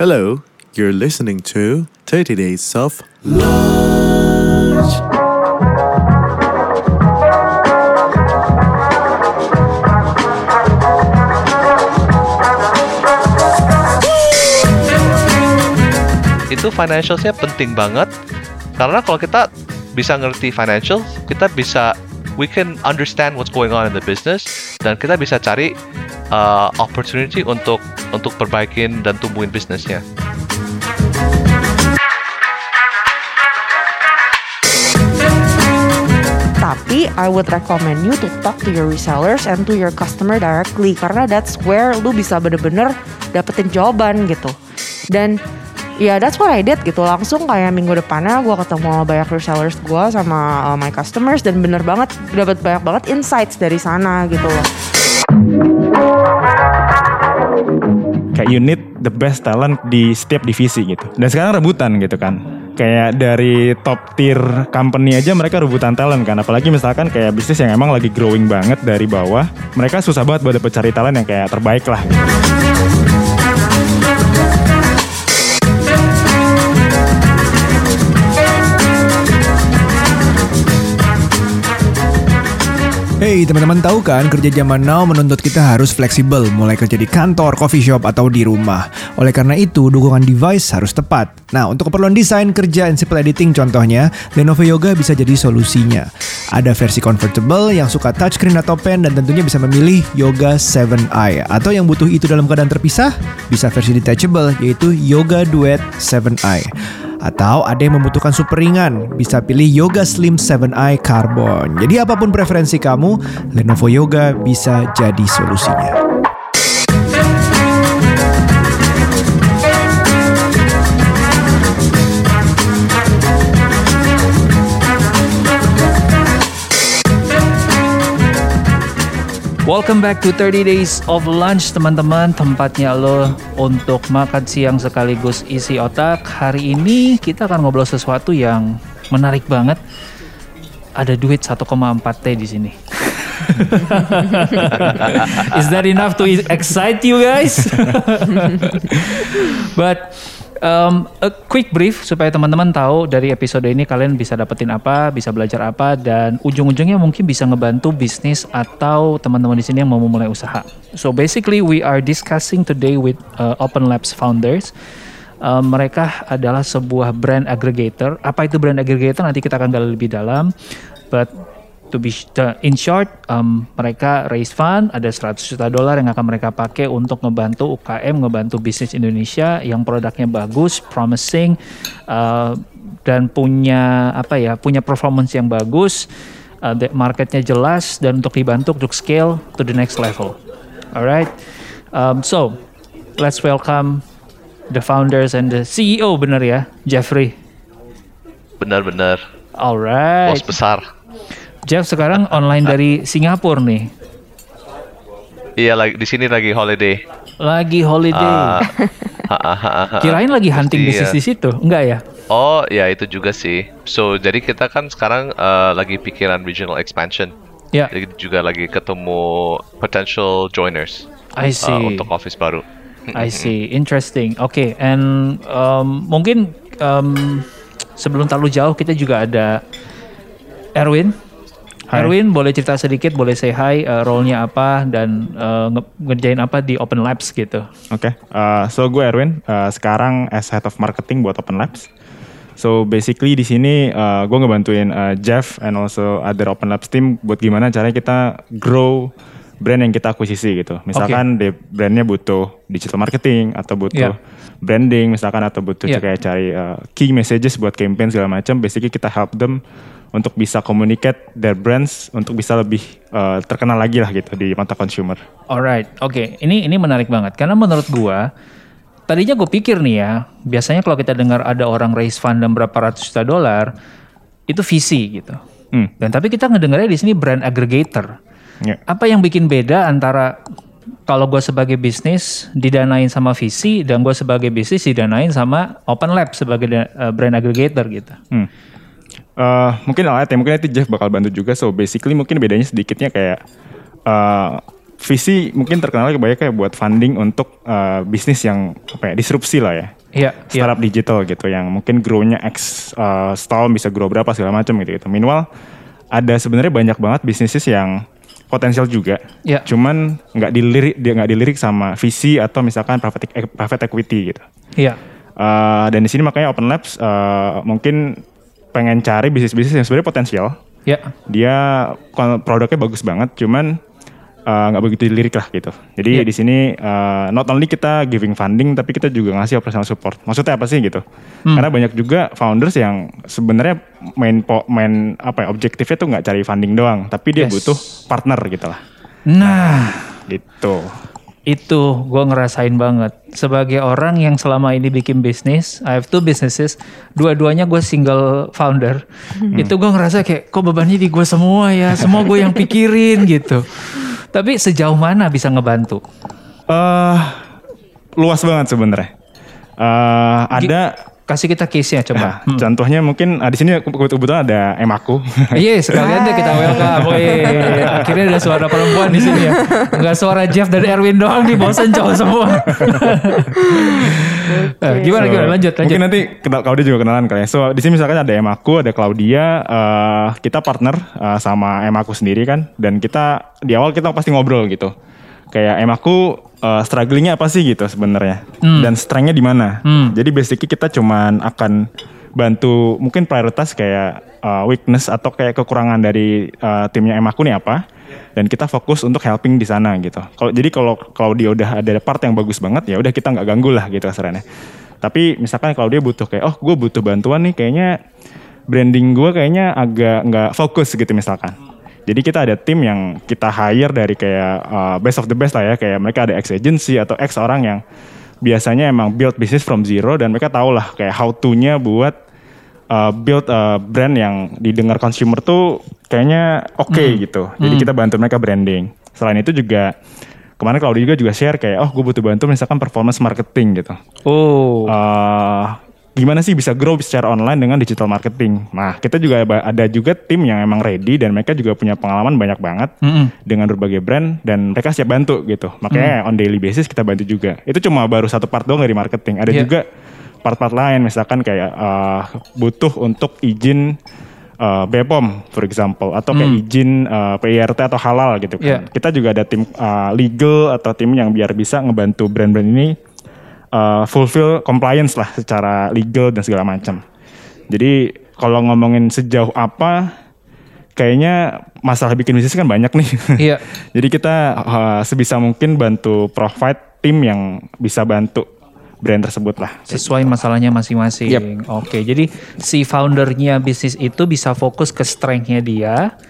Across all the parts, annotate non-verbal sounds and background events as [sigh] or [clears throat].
Hello, you're listening to 30 Days of Lunch. itu financialsnya penting banget karena kalau kita bisa ngerti financial kita bisa we can understand what's going on in the business dan kita bisa cari uh, opportunity untuk untuk perbaikin dan tumbuhin bisnisnya. Tapi I would recommend you to talk to your resellers and to your customer directly karena that's where lu bisa bener-bener dapetin jawaban gitu. Dan ya that's what I did gitu langsung kayak minggu depannya gue ketemu banyak resellers gue sama uh, my customers dan bener banget dapat banyak banget insights dari sana gitu loh. Kayak you need the best talent di setiap divisi gitu. Dan sekarang rebutan gitu kan. Kayak dari top tier company aja mereka rebutan talent kan. Apalagi misalkan kayak bisnis yang emang lagi growing banget dari bawah. Mereka susah banget buat dapet cari talent yang kayak terbaik lah. Hey teman-teman tahu kan kerja zaman now menuntut kita harus fleksibel mulai kerja di kantor, coffee shop atau di rumah. Oleh karena itu dukungan device harus tepat. Nah untuk keperluan desain, kerja, and simple editing contohnya Lenovo Yoga bisa jadi solusinya. Ada versi convertible yang suka touchscreen atau pen dan tentunya bisa memilih Yoga 7i atau yang butuh itu dalam keadaan terpisah bisa versi detachable yaitu Yoga Duet 7i. Atau ada yang membutuhkan super ringan, bisa pilih Yoga Slim 7i Carbon. Jadi apa pun preferensi kamu, Lenovo Yoga bisa jadi solusinya. Welcome back to 30 Days of Lunch teman-teman. Tempatnya lo untuk makan siang sekaligus isi otak. Hari ini kita akan ngobrol sesuatu yang menarik banget. Ada duit 1,4 T di sini. [laughs] Is that enough to excite you guys? [laughs] But Um, a quick brief supaya teman-teman tahu dari episode ini kalian bisa dapetin apa, bisa belajar apa, dan ujung-ujungnya mungkin bisa ngebantu bisnis atau teman-teman di sini yang mau memulai usaha. So basically we are discussing today with uh, Open Labs founders. Uh, mereka adalah sebuah brand aggregator. Apa itu brand aggregator? Nanti kita akan gali lebih dalam. But to be in short um, mereka raise fund ada 100 juta dolar yang akan mereka pakai untuk ngebantu UKM ngebantu bisnis Indonesia yang produknya bagus promising uh, dan punya apa ya punya performance yang bagus uh, marketnya jelas dan untuk dibantu untuk scale to the next level alright um, so let's welcome the founders and the CEO bener ya Jeffrey Benar-benar. alright Bos besar. Jeff sekarang online dari Singapura nih. Iya lagi di sini lagi holiday. Lagi holiday. [laughs] Ha. Kirain lagi hunting Iya. bisnis di situ. Enggak ya? Oh ya itu juga sih. So jadi kita kan sekarang eh, lagi pikiran regional expansion. Ya, Jadi juga lagi ketemu potential joiners I eh, see. untuk office baru. I see. Interesting. Oke, and um, mungkin um, sebelum terlalu jauh kita juga ada Erwin. Hai. Erwin boleh cerita sedikit, boleh say hi, uh, role-nya apa dan uh, nge- ngerjain apa di Open Labs gitu. Oke, uh, so gue Erwin, uh, sekarang as head of marketing buat Open Labs. So basically di sini uh, gue ngebantuin uh, Jeff and also other Open Labs team buat gimana caranya kita grow brand yang kita akuisisi gitu. Misalkan di brandnya butuh digital marketing atau butuh Yeah. branding misalkan atau butuh Yeah. kayak cari uh, key messages buat campaign segala macam. Basically kita help them untuk bisa communicate their brands untuk bisa lebih uh, terkenal lagi lah gitu di mata consumer. Alright, oke. Ini ini menarik banget karena menurut gua tadinya gue pikir nih ya, biasanya kalau kita dengar ada orang raise fund dan berapa ratus juta dolar, itu visi gitu. Hmm. Dan tapi kita ngedengarnya di sini brand aggregator. Ya. Apa yang bikin beda antara kalau gue sebagai bisnis didanain sama visi dan gue sebagai bisnis didanain sama Open Lab sebagai uh, brand aggregator gitu. Hmm. Eh, mungkin alat ya, mungkin nanti Jeff bakal bantu juga. So basically mungkin bedanya sedikitnya kayak eh, VC mungkin terkenal kebanyakan kayak buat funding untuk uh, bisnis yang apa ya disrupsi lah ya. Iya, iya. Startup digital gitu yang mungkin grow-nya X uh, setahun bisa grow berapa segala macam gitu gitu. Meanwhile ada sebenarnya banyak banget bisnis yang potensial juga. Iya. Cuman nggak dilirik dia nggak dilirik sama VC atau misalkan private e- private equity gitu. Iya. Uh, dan di sini makanya Open Labs uh, mungkin pengen cari bisnis-bisnis yang sebenarnya potensial. Iya. Dia produknya bagus banget, cuman uh, nggak begitu dilirik lah gitu. Jadi Iya. di sini uh, not only kita giving funding, tapi kita juga ngasih operational support. Maksudnya apa sih gitu? Hmm. Karena banyak juga founders yang sebenarnya main po- main apa ya objektifnya tuh nggak cari funding doang, tapi dia Yes. butuh partner gitu lah. Nah, Gitu. Itu gue ngerasain banget. Sebagai orang yang selama ini bikin bisnis, I have two businesses, dua-duanya gue single founder. Itu gue ngerasa kayak kok bebannya di gue semua ya, semua gue yang pikirin gitu. Tapi sejauh mana bisa ngebantu? eh luas banget sebenarnya. Eh ada Kasih kita case-nya coba. Nah, contohnya mungkin ah, di sini kebetulan ada em aku. [laughs] Iya sekalian deh kita welcome. [laughs] Wih, akhirnya ada suara perempuan di sini ya. Enggak suara Jeff dan Erwin doang nih, bosen cowok semua. [laughs] Eh, gimana So, gimana lanjut lanjut. Mungkin nanti kenal Claudia juga kenalan kali ya. So di sini misalkan ada em aku, ada Claudia, eh, kita partner eh, sama em aku sendiri kan, dan kita di awal kita pasti ngobrol gitu. Kayak em aku eh, strugglingnya apa sih gitu sebenarnya, dan strengthnya di mana. Hmm. Jadi basically kita cuman akan bantu mungkin prioritas kayak eh, weakness atau kayak kekurangan dari eh, timnya em aku nih apa dan kita fokus untuk helping di sana gitu. Kalau jadi kalau kalau dia udah ada part yang bagus banget ya udah kita nggak ganggu lah gitu kasarannya. Tapi misalkan kalau dia butuh kayak oh gue butuh bantuan nih kayaknya branding gue kayaknya agak nggak fokus gitu misalkan. Jadi kita ada tim yang kita hire dari kayak uh, best of the best lah ya kayak mereka ada ex agency atau ex orang yang biasanya emang build business from zero dan mereka tahu lah kayak how to-nya buat uh, build a brand yang didengar consumer tuh kayaknya oke gitu. Jadi kita bantu mereka branding. Selain itu juga kemarin Claudia juga juga share kayak oh gue butuh bantu misalkan performance marketing gitu. Oh. Eh, gimana sih bisa grow secara online dengan digital marketing? Nah kita juga ada- juga tim yang emang ready dan mereka juga punya pengalaman banyak banget Mm-mm. dengan berbagai brand dan mereka siap bantu gitu. Makanya on daily basis kita bantu juga. Itu cuma baru satu part doang dari marketing. Ada Iya. juga part-part lain misalkan kayak eh, butuh untuk izin eh, BPOM for example atau kayak izin eh, PIRT atau halal gitu kan. Iya. Kita juga ada tim eh, legal atau tim yang biar bisa ngebantu brand-brand ini uh, fulfill compliance lah secara legal dan segala macam. Jadi kalau ngomongin sejauh apa, kayaknya masalah bikin bisnis kan banyak nih. [laughs] Iya. Jadi kita uh, sebisa mungkin bantu provide tim yang bisa bantu brand tersebut lah. sesuai masalahnya masing-masing. Yep. Oke, jadi si foundernya bisnis itu bisa fokus ke strength-nya dia.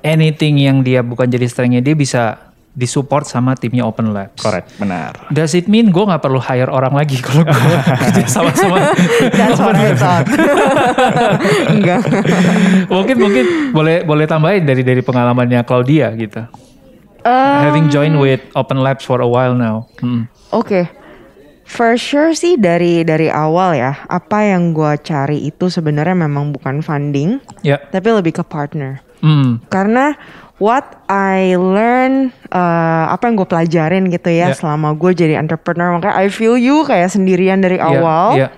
Anything yang dia bukan jadi strength-nya dia bisa disupport sama timnya Open Labs. Correct, benar. Does it mean gue nggak perlu hire orang lagi kalau gue [laughs] kerja sama-sama? That's what I thought. [laughs] Enggak. mungkin mungkin boleh boleh tambahin dari dari pengalamannya Claudia gitu. Having joined with Open Labs for a while now. Hmm. Oke. For sure sih dari dari awal ya, apa yang gua cari itu sebenarnya memang bukan funding, Ya. tapi lebih ke partner. Hmm. Karena what I learn, uh, apa yang gue pelajarin gitu ya Yeah. selama gue jadi entrepreneur, makanya I feel you kayak sendirian dari awal. ya.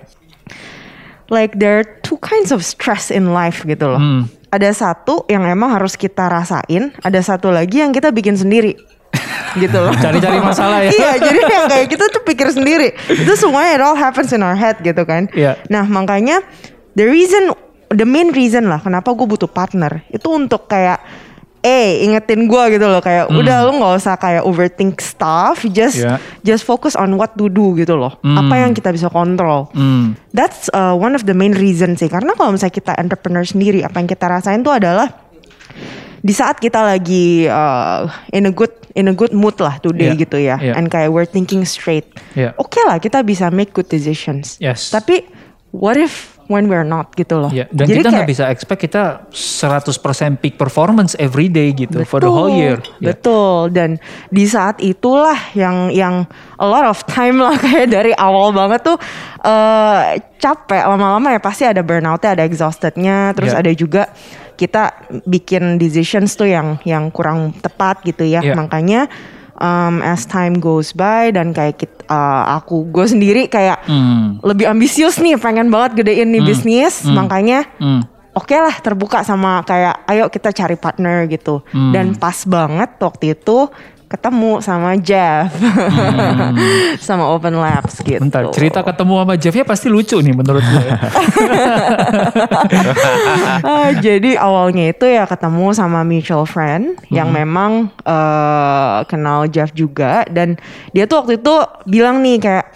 Like there are two kinds of stress in life gitu loh. Hmm. Ada satu yang emang harus kita rasain, ada satu lagi yang kita bikin sendiri. [laughs] gitu loh. Cari-cari masalah ya. iya, jadi yang [laughs] kayak kita tuh pikir sendiri. Itu semuanya it all happens in our head gitu kan. Iya. Nah, makanya the reason the main reason lah kenapa gue butuh partner itu untuk kayak eh ingetin gue gitu loh. Kayak udah lu nggak usah kayak overthink stuff. Just Iya. just focus on what to do gitu loh. Apa yang kita bisa kontrol. Hmm. that's uh, one of the main reason sih. Karena kalau misalnya kita entrepreneur sendiri apa yang kita rasain tuh adalah di saat kita lagi uh, in a good in a good mood lah today Iya, gitu ya. Iya. and kayak we're thinking straight. Iya. oke lah kita bisa make good decisions. Yes. tapi what if when we're not gitu loh Ya, dan Jadi kita nggak bisa expect kita 100% peak performance every day gitu for the whole year. Betul. Dan di saat itulah yang yang a lot of time [laughs] lah kayak dari awal banget tuh eh capek lama-lama ya pasti ada burnoutnya, ada exhaustednya, terus Ya. ada juga kita bikin decisions tuh yang yang kurang tepat gitu ya. Ya. Makanya um, as time goes by dan kayak kit- uh, aku gue sendiri kayak Hmm. lebih ambisius nih pengen banget gedein nih bisnis. Makanya Hmm. oke lah terbuka sama kayak ayo kita cari partner gitu. Dan pas banget waktu itu ketemu sama Jeff. [laughs] Sama Open Labs gitu. Bentar, cerita ketemu sama Jeff ya pasti lucu nih menurut gue. [laughs] Ah, jadi awalnya itu ya ketemu sama mutual friend yang memang eh, kenal Jeff juga. Dan dia tuh waktu itu bilang nih kayak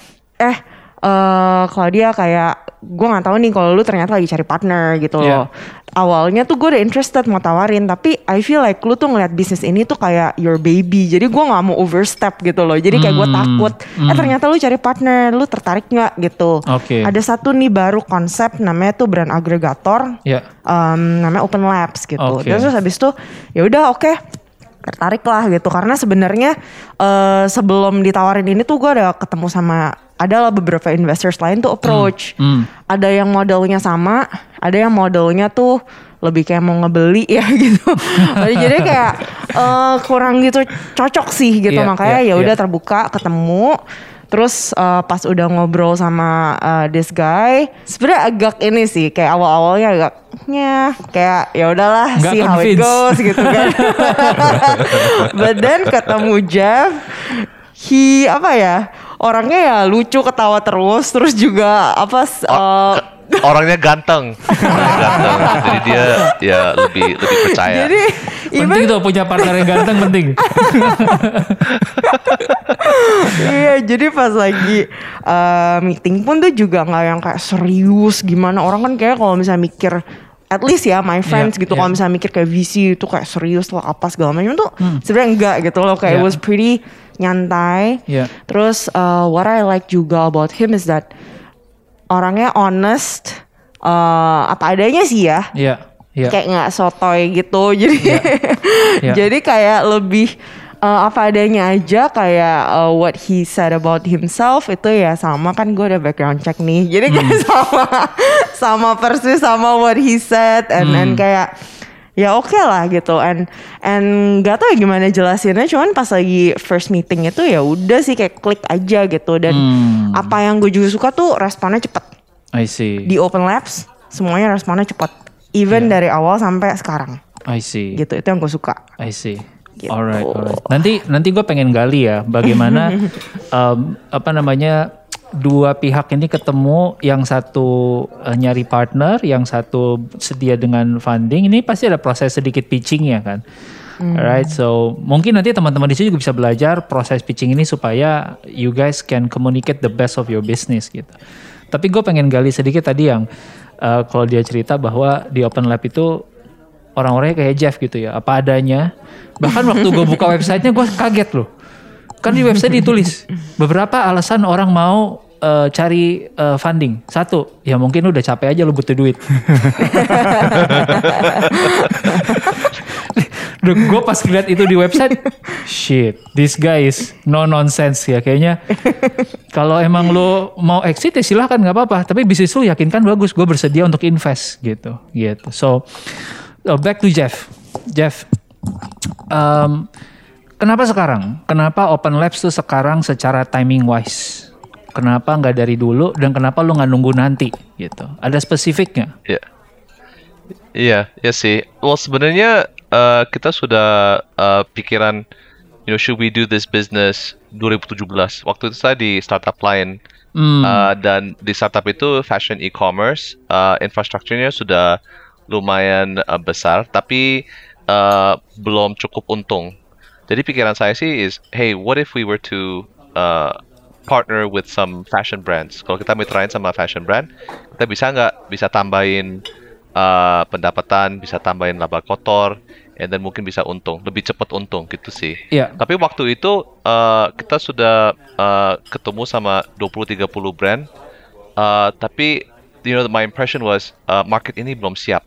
eh eh kalau dia kayak gue nggak tahu nih kalau lu ternyata lagi cari partner gitu Iya. loh. Awalnya tuh gue udah interested mau tawarin tapi I feel like lu tuh ngeliat bisnis ini tuh kayak your baby. Jadi gue nggak mau overstep gitu loh. Jadi kayak gue Hmm, takut. Eh ternyata lu cari partner, lu tertarik nggak gitu. Oke. Ada satu nih baru konsep namanya tuh brand agregator ya. um, namanya Open Labs gitu. Oke. Terus habis itu ya udah oke tertarik lah gitu karena sebenarnya eh, sebelum ditawarin ini tuh gue ada ketemu sama adalah beberapa investors lain tuh approach. Hmm. Ada yang modelnya sama, ada yang modelnya tuh lebih kayak mau ngebeli ya [laughs] gitu. Jadi kayak eh, kurang gitu cocok sih gitu Iya, makanya iya, ya udah iya. terbuka ketemu terus eh, pas udah ngobrol sama eh, this guy sebenarnya agak ini sih kayak awal-awalnya agak ya kayak ya udahlah see how it goes gitu kan [laughs] but then ketemu Jeff he apa ya orangnya ya lucu ketawa terus terus juga apa s- eh, Orangnya ganteng, [laughs] orangnya ganteng. Jadi dia ya lebih lebih percaya. jadi Penting even tuh punya partner yang ganteng penting. [laughs] iya jadi pas lagi eh, meeting pun tuh juga nggak yang kayak serius gimana orang kan kayak kalau misalnya mikir at least ya my friends Iya, gitu iya. kalau misalnya mikir kayak VC itu kayak serius lah apa segala macam tuh sebenarnya enggak gitu loh kayak it Iya. was pretty nyantai Iya. terus uh, what I like juga about him is that orangnya honest uh, apa adanya sih ya Iya. Iya. kayak nggak sotoy gitu [laughs] jadi Iya. jadi kayak lebih uh, apa adanya aja kayak uh, what he said about himself itu ya sama kan gue udah background check nih jadi kayak Hmm. [laughs] sama sama persis sama what he said and Hmm. and kayak ya oke lah gitu and and gak tau ya gimana jelasinnya cuman pas lagi first meeting itu ya udah sih kayak klik aja gitu dan Hmm. apa yang gue juga suka tuh responnya cepet I see. di open labs semuanya responnya cepet even dari awal sampai sekarang I see. gitu itu yang gue suka I see. Gitu. Alright, alright. Nanti nanti gue pengen gali ya bagaimana em, [laughs] apa namanya dua pihak ini ketemu yang satu eh, nyari partner, yang satu sedia dengan funding. Ini pasti ada proses sedikit pitching ya kan. Alright, so mungkin nanti teman-teman di sini juga bisa belajar proses pitching ini supaya you guys can communicate the best of your business gitu. Tapi gue pengen gali sedikit tadi yang eh, kalau dia cerita bahwa di Open Lab itu orang-orangnya kayak Jeff gitu ya, apa adanya. Bahkan waktu gue buka [laughs] websitenya gue kaget loh. Kan di website ditulis beberapa alasan orang mau eh, cari eh, funding. Satu, ya mungkin udah capek aja lu butuh duit. [laughs] gue pas lihat itu di website, shit, this guy is no nonsense ya kayaknya. Kalau emang lu mau exit ya silahkan nggak apa-apa. Tapi bisnis lu yakinkan bagus, gue bersedia untuk invest gitu, gitu. So uh, back to Jeff, Jeff. um, kenapa sekarang? Kenapa Open Labs tuh sekarang secara timing wise? Kenapa nggak dari dulu dan kenapa lu nggak nunggu nanti gitu? Ada spesifiknya? Iya. Iya, iya sih. Well, sebenarnya uh, kita sudah uh, pikiran, you know, should we do this business 2017. Waktu itu saya di startup lain. Hmm. Uh, dan di startup itu fashion e-commerce, uh, infrastrukturnya sudah lumayan uh, besar, tapi uh, belum cukup untung. Jadi pikiran saya sih is, hey, what if we were to uh, partner with some fashion brands? Kalau kita mitrain sama fashion brand, kita bisa nggak bisa tambahin uh, pendapatan, bisa tambahin laba kotor, and then mungkin bisa untung, lebih cepat untung gitu sih. Iya. Tapi waktu itu uh, kita sudah uh, ketemu sama 20-30 brand, uh, tapi you know my impression was uh, market ini belum siap.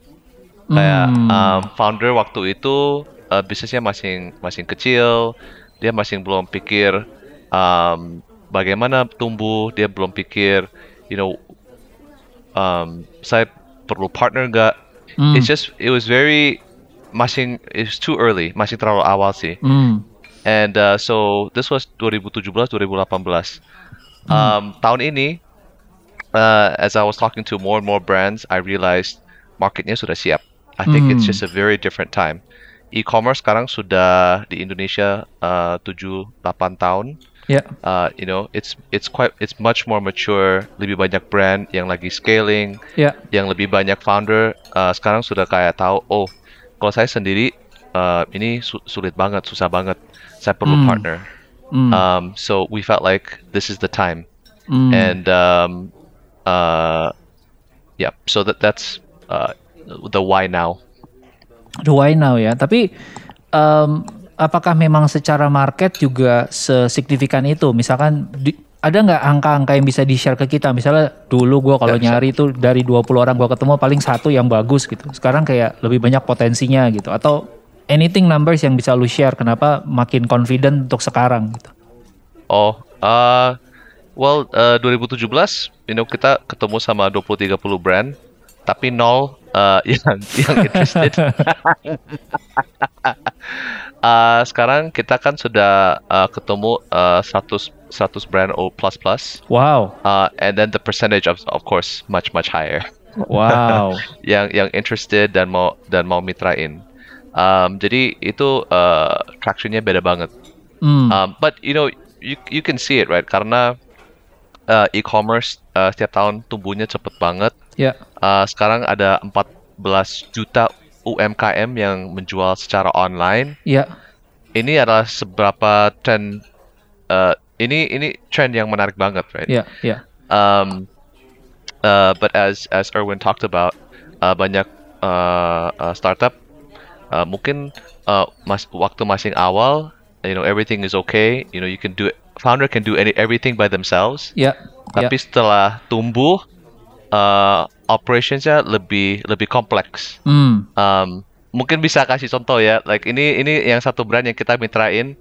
Kayak Hmm. um, founder waktu itu uh, bisnisnya masih masih kecil, dia masih belum pikir um, bagaimana tumbuh, dia belum pikir, you know, um, saya perlu partner nggak? Hmm. It's just it was very masih it's too early, masih terlalu awal sih. Hmm. And uh, so this was 2017 2018. Um, tahun ini uh, as I was talking to more and more brands, I realized marketnya sudah siap. I think it's just a very different time. E-commerce sekarang sudah di Indonesia uh, 7 8 tahun. Ya. Uh, you know, it's it's quite it's much more mature, lebih banyak brand yang lagi scaling, Ya. yang lebih banyak founder uh, sekarang sudah kayak tahu oh kalau saya sendiri uh, ini su- sulit banget susah banget saya perlu Hmm. partner Hmm. um, so we felt like this is the time Hmm. and um, uh, yeah so that that's uh, the why now why now ya. Tapi em, apakah memang secara market juga sesignifikan itu? Misalkan di- ada nggak angka-angka yang bisa di-share ke kita? Misalnya dulu gue kalau bisa. nyari itu dari 20 orang gue ketemu paling satu yang bagus gitu. Sekarang kayak lebih banyak potensinya gitu. Atau anything numbers yang bisa lu share kenapa makin confident untuk sekarang gitu. oh uh, well uh, 2017 you know kita ketemu sama 20 30 brand tapi nol uh, [laughs] yang yang interested Uh, [laughs] sekarang kita kan sudah uh, ketemu uh, 100 100 brand O plus plus, Wow, uh, and then the percentage of of course much much higher. wow. [laughs] yang yang interested dan mau dan mau mitrain. Um, jadi itu uh, tractionnya beda banget. Hmm. Um, but you know you you can see it right karena uh, e-commerce uh, setiap tahun tumbuhnya cepet banget. Ya, Uh, sekarang ada 14 juta UMKM yang menjual secara online. ya, Ini adalah seberapa tren uh, ini ini trend yang menarik banget, right? ya, ya. Um, uh, but as as Erwin talked about, uh, banyak uh, uh, startup uh, mungkin uh, mas waktu masing awal, you know everything is okay, you know you can do it. Founder can do any everything by themselves. Ya, ya. Tapi setelah tumbuh, uh, operationsnya lebih lebih kompleks. Hmm. Um, mungkin bisa kasih contoh ya, like ini ini yang satu brand yang kita mitrain,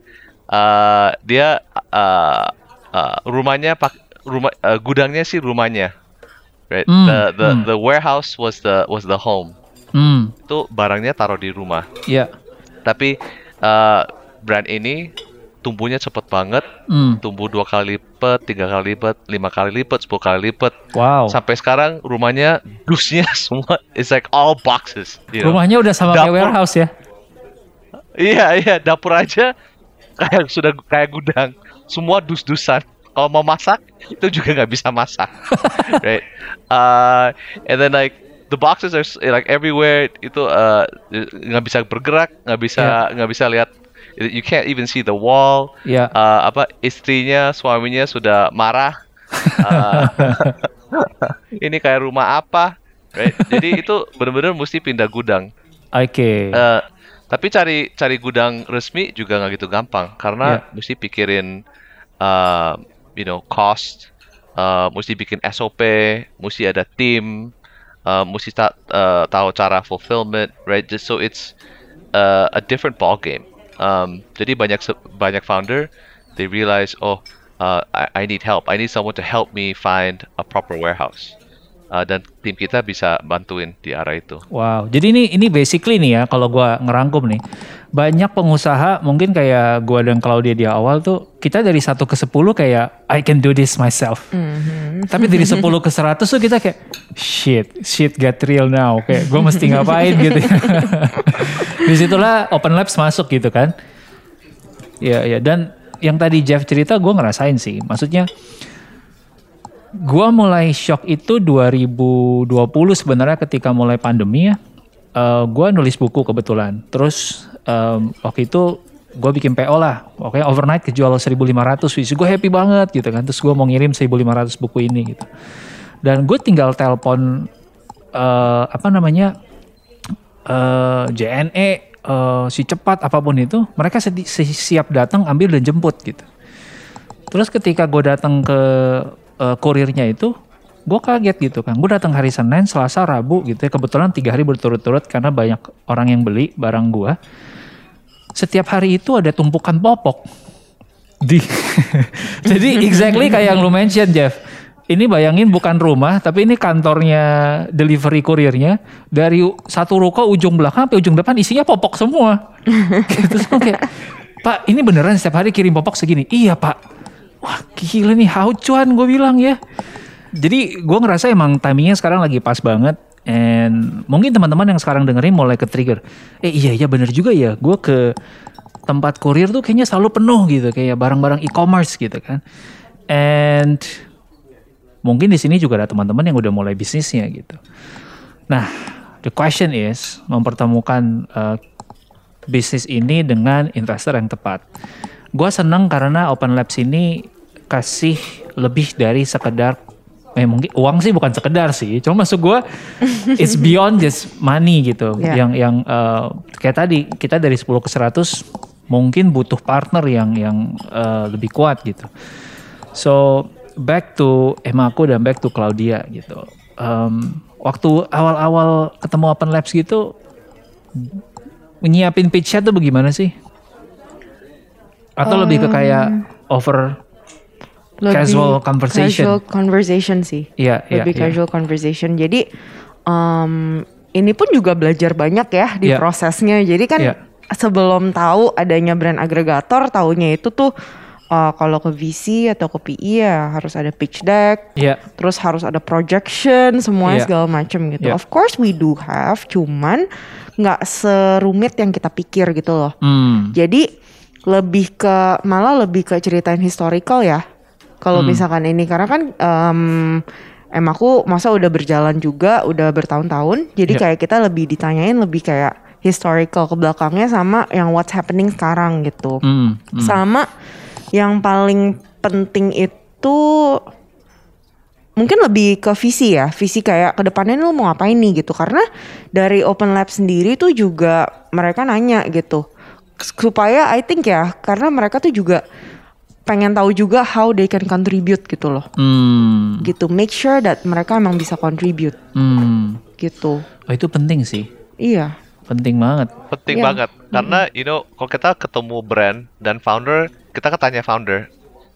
uh, dia uh, uh, rumahnya pak rumah uh, gudangnya sih rumahnya, right? Hmm, The the hmm. the warehouse was the was the home. Hmm. Itu barangnya taruh di rumah. Ya. Tapi uh, brand ini tumbuhnya cepet banget, Hmm. tumbuh dua kali lipat, tiga kali lipat, lima kali lipat, sepuluh kali lipat. Wow. Sampai sekarang rumahnya dusnya [laughs] semua it's like all boxes. you know. Rumahnya udah sama kayak Dapur. warehouse ya. Iya iya dapur aja kayak sudah kayak gudang. Semua dus-dusan. Kalau mau masak itu juga nggak bisa masak, [laughs] right? Uh, and then like the boxes are like everywhere itu uh, nggak bisa bergerak, nggak bisa nggak bisa lihat. You can't even see the wall. Ya. Uh, apa istrinya suaminya sudah marah. [laughs] Uh, [laughs] ini kayak rumah apa? Right? Jadi itu benar-benar mesti pindah gudang. Oke. Eh, tapi cari cari gudang resmi juga nggak gitu gampang karena mesti pikirin uh, you know cost, uh, mesti bikin SOP, mesti ada tim, uh, mesti ta- uh, tahu cara fulfillment, right? Just so it's uh, a different ball game. Um, jadi banyak banyak founder they realize oh uh, I, I need help, I need someone to help me find a proper warehouse. Uh, dan tim kita bisa bantuin di arah itu. Wow, jadi ini ini basically nih ya kalau gua ngerangkum nih. Banyak pengusaha mungkin kayak gua dan Claudia di awal tuh kita dari 1 ke 10 kayak I can do this myself. Tapi dari 10 ke 100 tuh kita kayak shit, shit get real now. Kayak gua mesti ngapain gitu. [laughs] Di situlah Open Labs masuk gitu kan. Ya ya dan yang tadi Jeff cerita gua ngerasain sih. Maksudnya Gua mulai shock itu 2020 sebenarnya ketika mulai pandemi ya. Eh, gua nulis buku kebetulan. Terus em, waktu itu gue bikin PO lah. Oke overnight kejual 1500 which gue happy banget gitu kan. Terus gue mau ngirim 1500 buku ini gitu. Dan gue tinggal telepon eh, apa namanya eh, JNE eh, si cepat apa pun itu mereka sedi- si- siap datang ambil dan jemput gitu. Terus ketika gue datang ke eh, kurirnya itu, gue kaget gitu kan. Gue datang hari Senin, Selasa, Rabu gitu ya. Kebetulan tiga hari berturut-turut karena banyak orang yang beli barang gue. Setiap hari itu ada tumpukan popok. Di, [laughs] jadi exactly kayak yang lu mention Jeff. Ini bayangin bukan rumah, tapi ini kantornya delivery kurirnya dari satu ruko ujung belakang sampai ujung depan isinya popok semua. [laughs] gitu gua kayak Pak ini beneran setiap hari kirim popok segini? Iya pak. Wah gila nih how cuan gue bilang ya. Jadi gue ngerasa emang timingnya sekarang lagi pas banget. And mungkin teman-teman yang sekarang dengerin mulai ke trigger. Eh iya iya bener juga ya. Gue ke tempat kurir tuh kayaknya selalu penuh gitu. Kayak barang-barang e-commerce gitu kan. And mungkin di sini juga ada teman-teman yang udah mulai bisnisnya gitu. Nah, the question is mempertemukan uh, bisnis ini dengan investor yang tepat. Gua seneng karena Open Labs ini kasih lebih dari sekedar eh mungkin uang sih bukan sekedar sih cuma maksud gue [laughs] it's beyond just money gitu Yeah. yang yang uh, kayak tadi kita dari 10 ke 100 mungkin butuh partner yang yang uh, lebih kuat gitu so back to Emma aku dan back to Claudia gitu Um, waktu awal-awal ketemu Open Labs gitu nyiapin pitch-nya tuh bagaimana sih atau lebih ke kayak over Lebih Casual conversation. Casual conversation sih. Iya, iya, Lebih iya. casual conversation. Jadi um, ini pun juga belajar banyak ya di Iya. prosesnya. Jadi kan Iya. sebelum tahu adanya brand agregator, taunya itu tuh uh, kalau ke VC atau ke PE ya harus ada pitch deck, Iya. terus harus ada projection, semuanya Iya. segala macam gitu. Iya. Of course we do have, cuman nggak serumit yang kita pikir gitu loh. Hmm. Jadi lebih ke malah lebih ke ceritain historical ya. Kalau Hmm. misalkan ini karena kan em em aku masa udah berjalan juga udah bertahun-tahun. Jadi Ya. kayak kita lebih ditanyain lebih kayak historical ke belakangnya sama yang what's happening sekarang gitu. Hmm. hmm. Sama yang paling penting itu mungkin lebih ke visi ya, visi kayak ke depannya lu mau ngapain nih gitu. Karena dari Open Lab sendiri tuh juga mereka nanya gitu, supaya I think ya, karena mereka tuh juga pengen tahu juga how they can contribute gitu loh, Hmm. gitu. Make sure that mereka emang bisa contribute Hmm. gitu. Oh, itu penting sih. Iya, Penting banget. Penting Iya. banget karena you know kalau kita ketemu brand dan founder, kita kan tanya founder,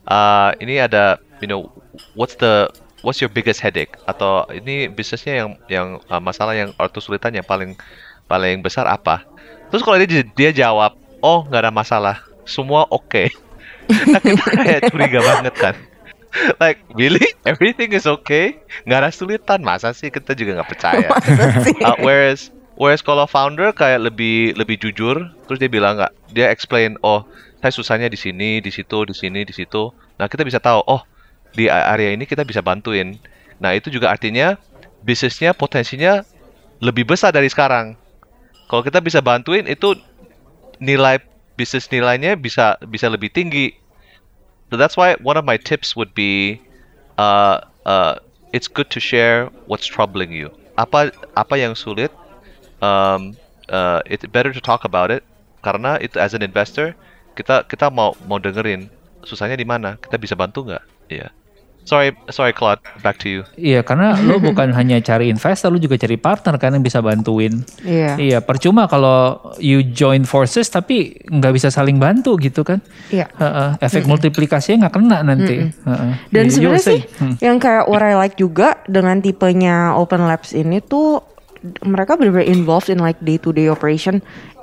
uh, ini ada you know what's the what's your biggest headache atau ini bisnisnya yang yang uh, masalah yang atau kesulitan yang paling paling besar apa? Terus kalau dia dia jawab, oh nggak ada masalah, semua oke. [laughs] nah, kita kayak curiga banget kan. Like really everything is okay, nggak ada kesulitan masa sih kita juga nggak percaya. [laughs] Uh, whereas whereas kalau founder kayak lebih lebih jujur, terus dia bilang nggak, dia explain, oh saya susahnya di sini, di situ, di sini, di situ. Nah kita bisa tahu, oh di area ini kita bisa bantuin. Nah itu juga artinya bisnisnya potensinya lebih besar dari sekarang. Kalau kita bisa bantuin itu nilai bisnis nilainya bisa bisa lebih tinggi. So that's why one of my tips would be, uh, uh, it's good to share what's troubling you. Apa apa yang sulit, um, uh, it's better to talk about it. Karena itu as an investor, kita kita mau mau dengerin susahnya di mana, kita bisa bantu nggak? Iya. Sorry, sorry Claude, back to you. Iya, karena lo bukan [laughs] hanya cari investor, lo juga cari partner kan yang bisa bantuin. iya, Iya, percuma kalau you join forces tapi nggak bisa saling bantu gitu kan. iya. Heeh, efek multiplikasinya nggak kena nanti. Heeh. Dan You- you sebenarnya were sih saying, hmm. yang kayak what I like juga dengan tipenya Open Labs ini tuh mereka benar-benar involved in like day to day operation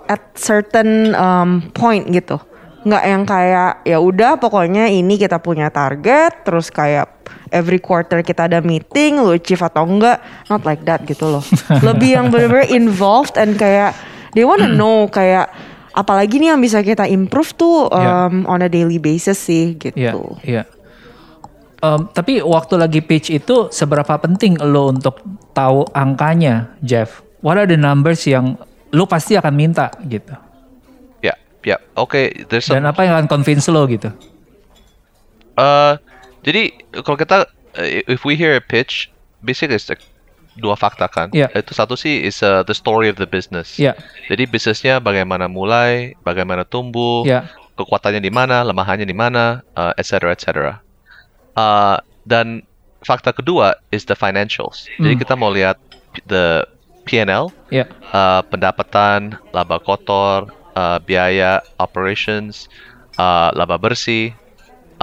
at certain um, point gitu. Nggak yang kayak ya udah pokoknya ini kita punya target terus kayak every quarter kita ada meeting lu achieve atau enggak not like that gitu loh. [laughs] Lebih yang benar-benar involved and kayak they wanna know kayak apalagi nih yang bisa kita improve tuh Ya. um, on a daily basis sih gitu. Iya, iya. Em, tapi waktu lagi pitch itu seberapa penting lo untuk tahu angkanya, Jeff? What are the numbers yang lo pasti akan minta gitu? Ya, ya. Oke, there's some Dan apa yang akan convince lo gitu? Uh, jadi kalau kita uh, if we hear a pitch, basically it's like dua fakta kan. Iya. Itu satu sih is uh, the story of the business. Iya. Jadi bisnisnya bagaimana mulai, bagaimana tumbuh, Iya. kekuatannya di mana, lemahannya di mana, uh, et cetera, et cetera. Uh, dan fakta kedua is the financials. Jadi Hmm. kita mau lihat the P&L, Iya. uh, pendapatan, laba kotor, uh, biaya operations, uh, laba bersih,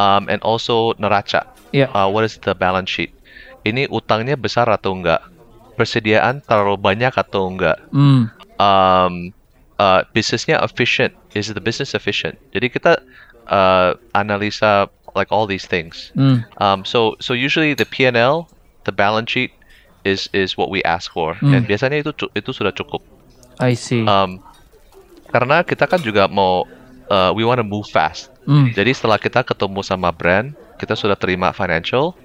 um, and also neraca. Iya. Uh, what is the balance sheet? Ini utangnya besar atau enggak? Persediaan terlalu banyak atau enggak? Hmm. Um, uh, bisnisnya efficient is the business efficient? Jadi kita uh, analisa like all these things. Hmm. Um, so so usually the P&L, the balance sheet is is what we ask for. Hmm. Dan biasanya itu itu sudah cukup. I see. Um, karena kita kan juga mau uh, we want to move fast. Hmm. Jadi setelah kita ketemu sama brand, kita sudah terima financial,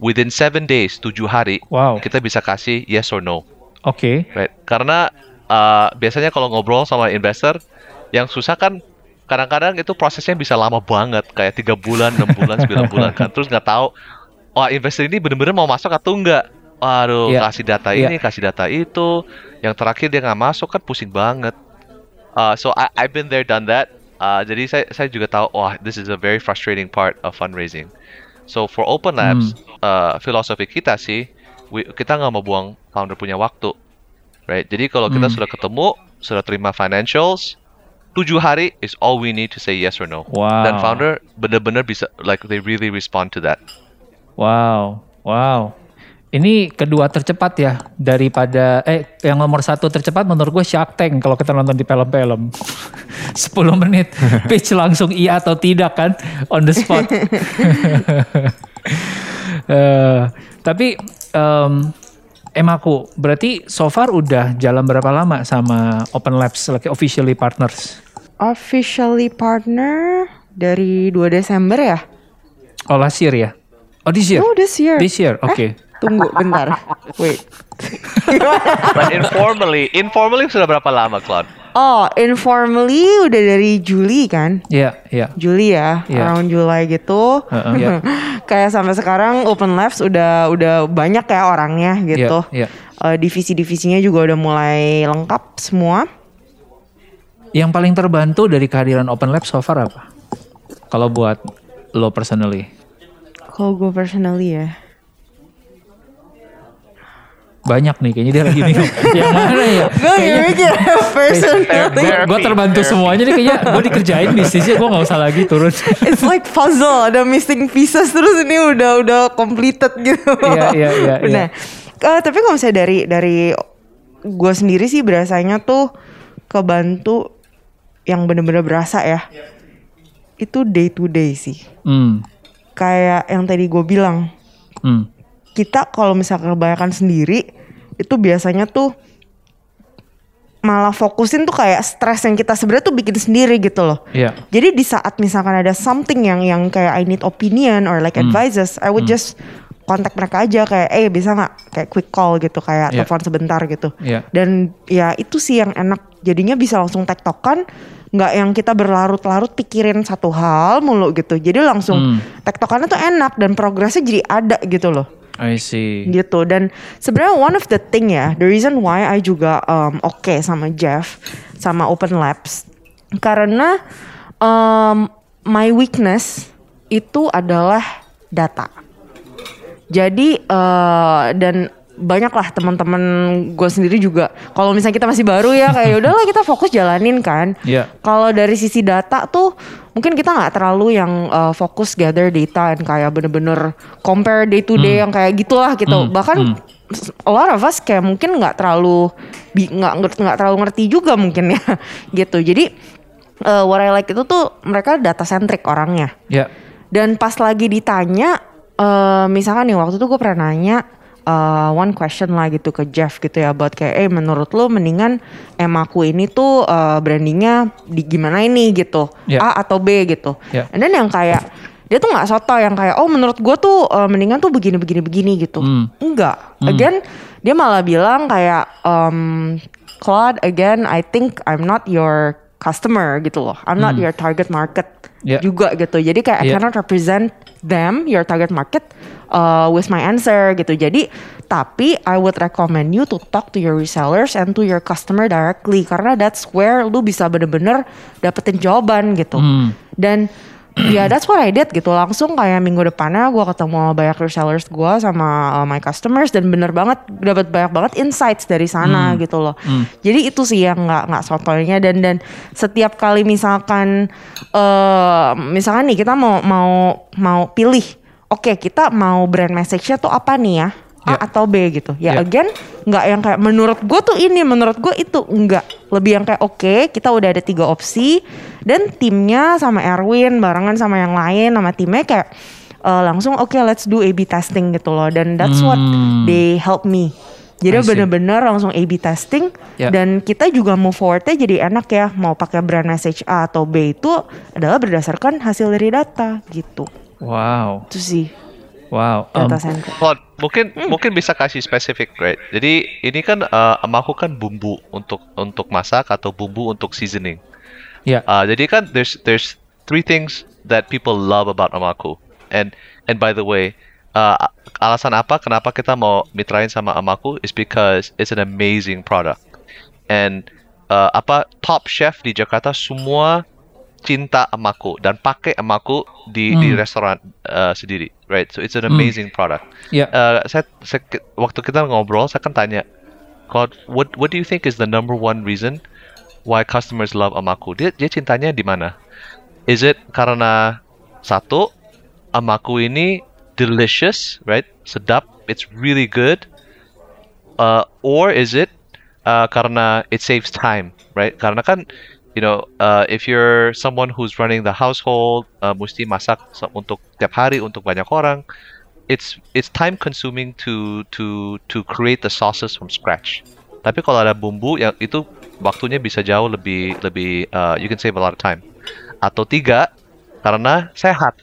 within seven days, tujuh hari, Wow. kita bisa kasih yes or no, Oke. right? Karena uh, biasanya kalau ngobrol sama investor, yang susah kan kadang-kadang itu prosesnya bisa lama banget, kayak tiga bulan, enam bulan, sembilan [laughs] bulan kan, terus nggak tahu, wah investor ini bener-bener mau masuk atau enggak. Waduh, Iya. kasih data Iya. ini, kasih data itu, yang terakhir dia nggak masuk kan pusing banget. Uh, so I, I've been there, done that. Uh, jadi saya saya juga tahu, wah, this is a very frustrating part of fundraising. So for Open Labs, uh, filosofi kita sih, we- kita nggak mau buang founder punya waktu, right? Jadi kalau kita Hmm. sudah ketemu, sudah terima financials, tujuh hari is all we need to say yes or no. Wow. Dan founder benar-benar bisa, like they really respond to that. Wow, wow. Ini kedua tercepat ya daripada eh yang nomor satu tercepat menurut gue Shark Tank kalau kita nonton di film-film [laughs] 10 menit [laughs] pitch langsung iya atau tidak kan on the spot. [laughs] Eh, tapi em Emaku berarti so far udah jalan berapa lama sama Open Labs like officially partners? Officially partner dari 2 Desember ya? Oh last year ya? Oh this year? Oh this year. This year, oke. Eh, tunggu bentar. Wait. [laughs] But informally, informally sudah berapa lama, Claude? Oh, informally udah dari Juli kan? Iya, iya. Juli ya, Iya. around July gitu. Heeh, iya. [laughs] Kayak sampai sekarang Open Labs udah udah banyak ya orangnya gitu. Iya, iya. Eh, divisi-divisinya juga udah mulai lengkap semua. Yang paling terbantu dari kehadiran Open Lab so far apa? Kalau buat lo personally. Kalau gue personally ya. Banyak nih kayaknya dia lagi bingung. [laughs] Yang mana ya? Gue mikir personally. Gue terbantu semuanya nih kayaknya gue dikerjain bisnisnya gue nggak usah lagi turun. [laughs] It's like puzzle, ada missing pieces terus ini udah udah completed gitu. Iya, iya, iya. [laughs] Nah, eh, tapi kalau misalnya dari dari gue sendiri sih berasanya tuh kebantu yang bener-bener berasa ya. Itu day to day sih. Hmm, Kayak yang tadi gue bilang, hmm, kita kalau misalnya kebanyakan sendiri itu biasanya tuh malah fokusin tuh kayak stres yang kita sebenarnya tuh bikin sendiri gitu loh. iya. Jadi di saat misalkan ada something yang yang kayak I need opinion or like Hmm. advices, I would just kontak mereka aja kayak eh bisa nggak kayak quick call gitu kayak Iya. telepon sebentar gitu. Iya. Dan ya itu sih yang enak jadinya bisa langsung tektokan nggak yang kita berlarut-larut pikirin satu hal mulu gitu. Jadi langsung Hmm. tektokannya tuh enak dan progresnya jadi ada gitu loh I see. gitu dan sebenarnya one of the thing ya the reason why I juga um, oke sama Jeff sama Open Labs karena um, my weakness itu adalah data jadi eh, dan banyak lah teman-teman gue sendiri juga kalau misalnya kita masih baru ya kayak udahlah kita fokus jalanin kan Iya. kalau dari sisi data tuh mungkin kita nggak terlalu yang uh, fokus gather data and kayak bener-bener compare day to day yang kayak gitulah gitu. Hmm, Bahkan hmm. a lot of us kayak mungkin nggak terlalu nggak ngerti nggak terlalu ngerti juga mungkin ya [laughs] gitu. Jadi uh, what I like itu tuh mereka data centric orangnya. Ya. Dan pas lagi ditanya, eh misalkan nih waktu itu gue pernah nanya eh, one question lah gitu ke Jeff gitu ya, buat kayak, eh menurut lo mendingan emaku ini tuh eh, brandingnya di gimana ini gitu, Ya. A atau B gitu. Ya. And then yang kayak dia tuh nggak soto yang kayak, oh menurut gue tuh eh, mendingan tuh begini begini begini gitu. Hmm. Enggak. Again dia malah bilang kayak, um, Claude, again I think I'm not your customer gitu loh. I'm not your target market Ya. juga gitu. Jadi kayak I Yeah. cannot represent them, your target market, uh, with my answer gitu. Jadi tapi I would recommend you to talk to your resellers and to your customer directly karena that's where lu bisa bener-bener dapetin jawaban gitu. Hmm. Dan [clears throat] ya that's what I did gitu. Langsung kayak minggu depannya gue ketemu banyak resellers gue sama uh, my customers dan bener banget dapat banyak banget insights dari sana gitu loh. Jadi itu sih yang nggak nggak sotoynya dan dan setiap kali misalkan eh misalkan nih kita mau mau mau pilih, oke kita mau brand message-nya tuh apa nih ya? A Ya. atau B gitu. Ya Ya. again nggak yang kayak menurut gue tuh ini menurut gue itu enggak lebih yang kayak oke kita udah ada tiga opsi dan timnya sama Erwin barengan sama yang lain sama timnya kayak eh, langsung oke let's do A/B testing gitu loh dan that's what Hmm. they help me jadi bener-bener langsung A/B testing Ya. dan kita juga move forwardnya jadi enak ya mau pakai brand message A atau B itu adalah berdasarkan hasil dari data gitu Wow, itu sih wow. Um, data center Claude, mungkin mungkin bisa kasih spesifik, right? Jadi ini kan uh, amaku kan bumbu untuk untuk masak atau bumbu untuk seasoning. ya, Uh, jadi kan there's there's three things that people love about amaku. And and by the way, uh, alasan apa kenapa kita mau mitrain sama amaku is because it's an amazing product. And uh, apa top chef di Jakarta semua cinta amaku dan pakai amaku di di Hmm. restoran uh, sendiri, right? So it's an amazing product. ya. Uh, saya, saya waktu kita ngobrol saya kan tanya, Claude, what what do you think is the number one reason why customers love Amaku? Dia dia cintanya di mana? Is it karena satu Amaku ini delicious, right? Sedap, it's really good. Uh, or is it uh, karena it saves time, right? Karena kan you know, uh, if you're someone who's running the household, uh, mesti masak untuk tiap hari untuk banyak orang, it's it's time consuming to to to create the sauces from scratch. Tapi kalau ada bumbu yang itu waktunya bisa jauh lebih lebih uh, you can save a lot of time. Atau tiga karena sehat.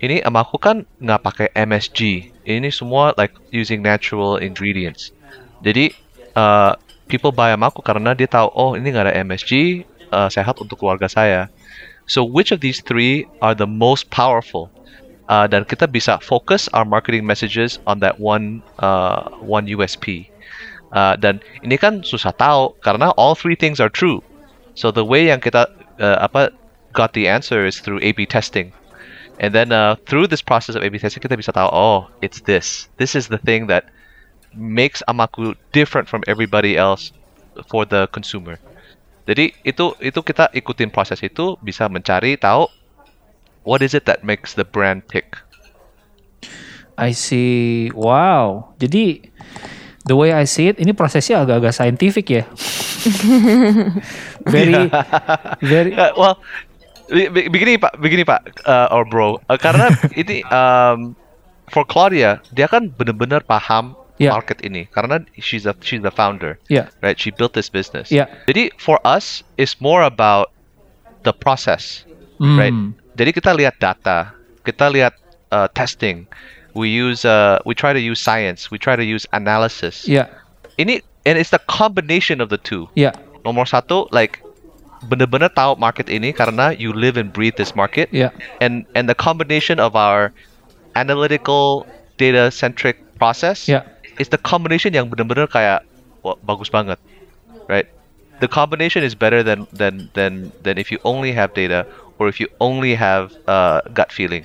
Ini emakku kan nggak pakai MSG. Ini semua like using natural ingredients. Jadi uh, people buy emakku karena dia tahu oh ini nggak ada MSG uh, sehat untuk keluarga saya. So which of these three are the most powerful? Uh, dan kita bisa focus our marketing messages on that one uh, one USP. Uh, dan ini kan susah tahu karena all three things are true. So the way yang kita uh, apa got the answer is through A/B testing. And then uh, through this process of A/B testing kita bisa tahu oh it's this. This is the thing that makes Amaku different from everybody else for the consumer. Jadi itu itu kita ikutin proses itu bisa mencari tahu what is it that makes the brand tick. I see. Wow. Jadi the way I see it, ini prosesnya agak-agak scientific ya. [laughs] very, very. Uh, well, be- be- begini Pak, begini Pak, uh, or bro, Uh, karena [laughs] ini um, for Claudia, dia kan benar-benar paham Yeah. market ini karena she's a she's the founder, Ya, right? She built this business. Yeah. Jadi for us, it's more about the process, right? Hmm. Jadi kita lihat data, kita lihat uh, testing. We use uh, we try to use science, we try to use analysis. ya, Ini and it's the combination of the two ya, nomor satu like bener-bener tahu market ini karena you live and breathe this market ya, and and the combination of our analytical data centric process ya. Is the combination yang bener-bener kayak wah, bagus banget. Right? The combination is better than than than than if you only have data or if you only have uh, gut feeling.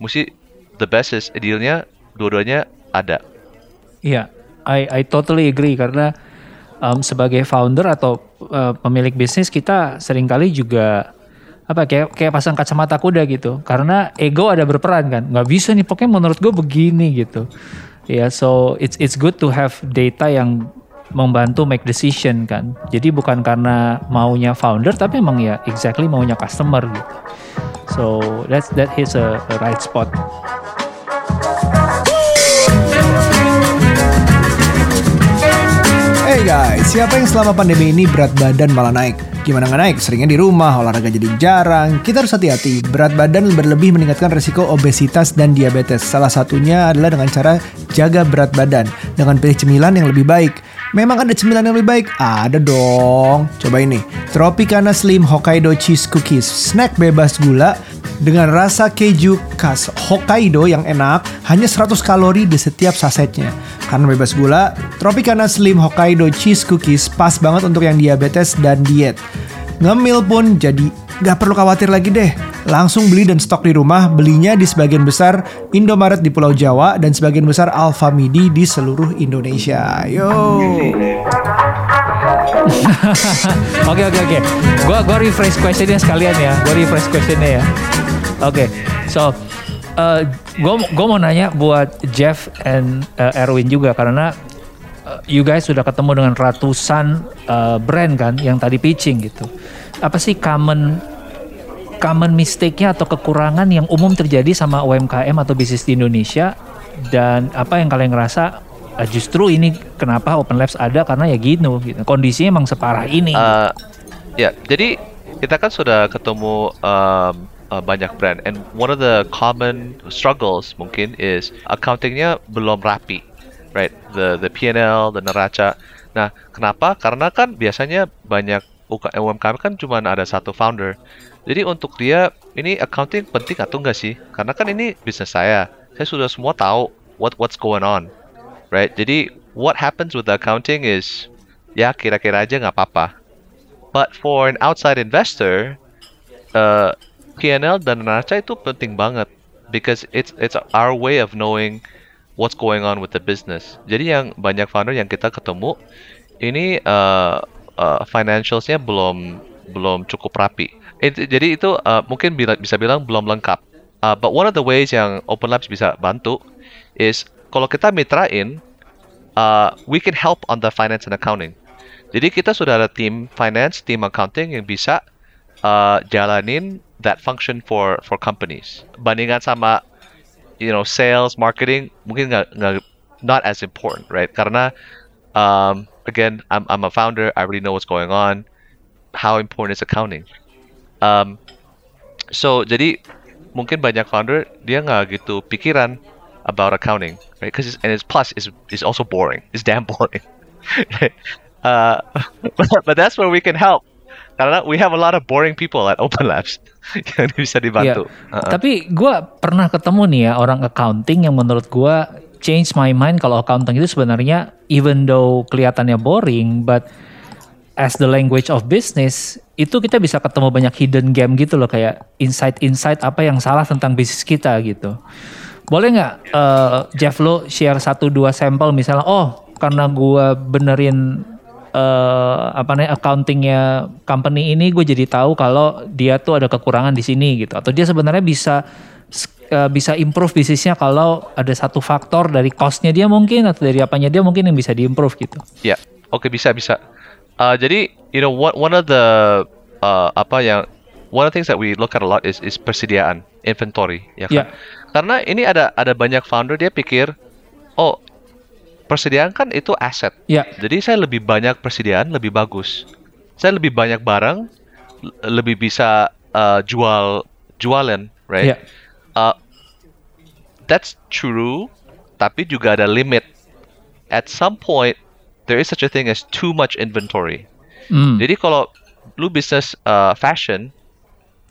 Mesti the best is idealnya dua-duanya ada. Iya, I I totally agree karena um, sebagai founder atau uh, pemilik bisnis kita sering kali juga apa kayak kayak pasang kacamata kuda gitu. Karena ego ada berperan kan. Nggak bisa nih pokoknya menurut gue begini gitu ya so it's it's good to have data yang membantu make decision kan. Jadi bukan karena maunya founder tapi emang ya exactly maunya customer gitu. So that's that hits a, a right spot. Hey guys, siapa yang selama pandemi ini berat badan malah naik? Gimana nggak naik? Seringnya di rumah, olahraga jadi jarang. Kita harus hati-hati, berat badan berlebih meningkatkan resiko obesitas dan diabetes. Salah satunya adalah dengan cara jaga berat badan. Dengan pilih cemilan yang lebih baik. Memang ada cemilan yang lebih baik? Ada dong. Coba ini, Tropicana Slim Hokkaido Cheese Cookies. Snack bebas gula dengan rasa keju khas Hokkaido yang enak, hanya 100 kalori di setiap sasetnya. Karena bebas gula, Tropicana Slim Hokkaido Cheese Cookies pas banget untuk yang diabetes dan diet. Ngemil pun jadi nggak perlu khawatir lagi deh. Langsung beli dan stok di rumah, belinya di sebagian besar Indomaret di Pulau Jawa dan sebagian besar Alfamidi di seluruh Indonesia. Yo. [laughs] Oke oke oke. Gua gua refresh questionnya sekalian ya. Gua refresh questionnya ya. Oke. So uh, gua gua mau nanya buat Jeff and uh, Erwin juga karena uh, you guys sudah ketemu dengan ratusan uh, brand kan yang tadi pitching gitu. Apa sih common common mistake-nya atau kekurangan yang umum terjadi sama UMKM atau bisnis di Indonesia dan apa yang kalian ngerasa uh, justru ini kenapa Open Labs ada karena ya gitu, gitu. kondisinya emang separah ini. Uh, ya, jadi kita kan sudah ketemu um, uh, banyak brand and one of the common struggles mungkin is accountingnya belum rapi the the P&L the neraca. Nah kenapa? Karena kan biasanya banyak UMKM kan cuma ada satu founder. Jadi untuk dia ini accounting penting atau enggak sih? Karena kan ini bisnis saya. Saya sudah semua tahu what what's going on right? Jadi what happens with the accounting is ya kira-kira aja nggak apa-apa. But for an outside investor, uh, P&L dan neraca itu penting banget. Because it's it's our way of knowing what's going on with the business. Jadi yang banyak founder yang kita ketemu ini uh, uh, financialsnya belum belum cukup rapi. It, jadi itu uh, mungkin bila, bisa bilang belum lengkap. Uh, but one of the ways yang Open Labs bisa bantu is kalau kita mitrain, uh, we can help on the finance and accounting. Jadi kita sudah ada tim finance, tim accounting yang bisa uh, jalanin that function for for companies. Bandingan sama you know sales, marketing mungkin nggak nggak not as important, right? Karena um, again, I'm I'm a founder. I already know what's going on. How important is accounting? Um, so jadi mungkin banyak founder dia nggak gitu pikiran about accounting, right? Because and it's plus is is also boring. It's damn [laughs] boring. [laughs] Uh, [laughs] but, but that's where we can help. Karena we have a lot of boring people at Open Labs [laughs] yang bisa dibantu. Yeah. Uh-uh. Tapi gue pernah ketemu nih ya orang accounting yang menurut gue change my mind kalau accounting itu sebenarnya even though kelihatannya boring, but as the language of business itu kita bisa ketemu banyak hidden game gitu loh kayak insight-insight apa yang salah tentang bisnis kita gitu. Boleh nggak uh, Jeff lo share satu dua sampel misalnya oh karena gue benerin uh, apa namanya accountingnya company ini gue jadi tahu kalau dia tuh ada kekurangan di sini gitu atau dia sebenarnya bisa uh, bisa improve bisnisnya kalau ada satu faktor dari costnya dia mungkin atau dari apanya dia mungkin yang bisa diimprove gitu. Ya, yeah. oke okay, bisa bisa. Uh, jadi you know what one of the uh, apa yang one of the things that we look at a lot is is persediaan inventory ya kan. Yeah. Karena ini ada ada banyak founder dia pikir oh persediaan kan itu aset. Ya. Jadi saya lebih banyak persediaan lebih bagus. Saya lebih banyak barang lebih bisa uh, jual jualan, right? Ya. Uh, that's true, tapi juga ada limit. At some point there is such a thing as too much inventory. Mm. Jadi kalau lu bisnis uh, fashion,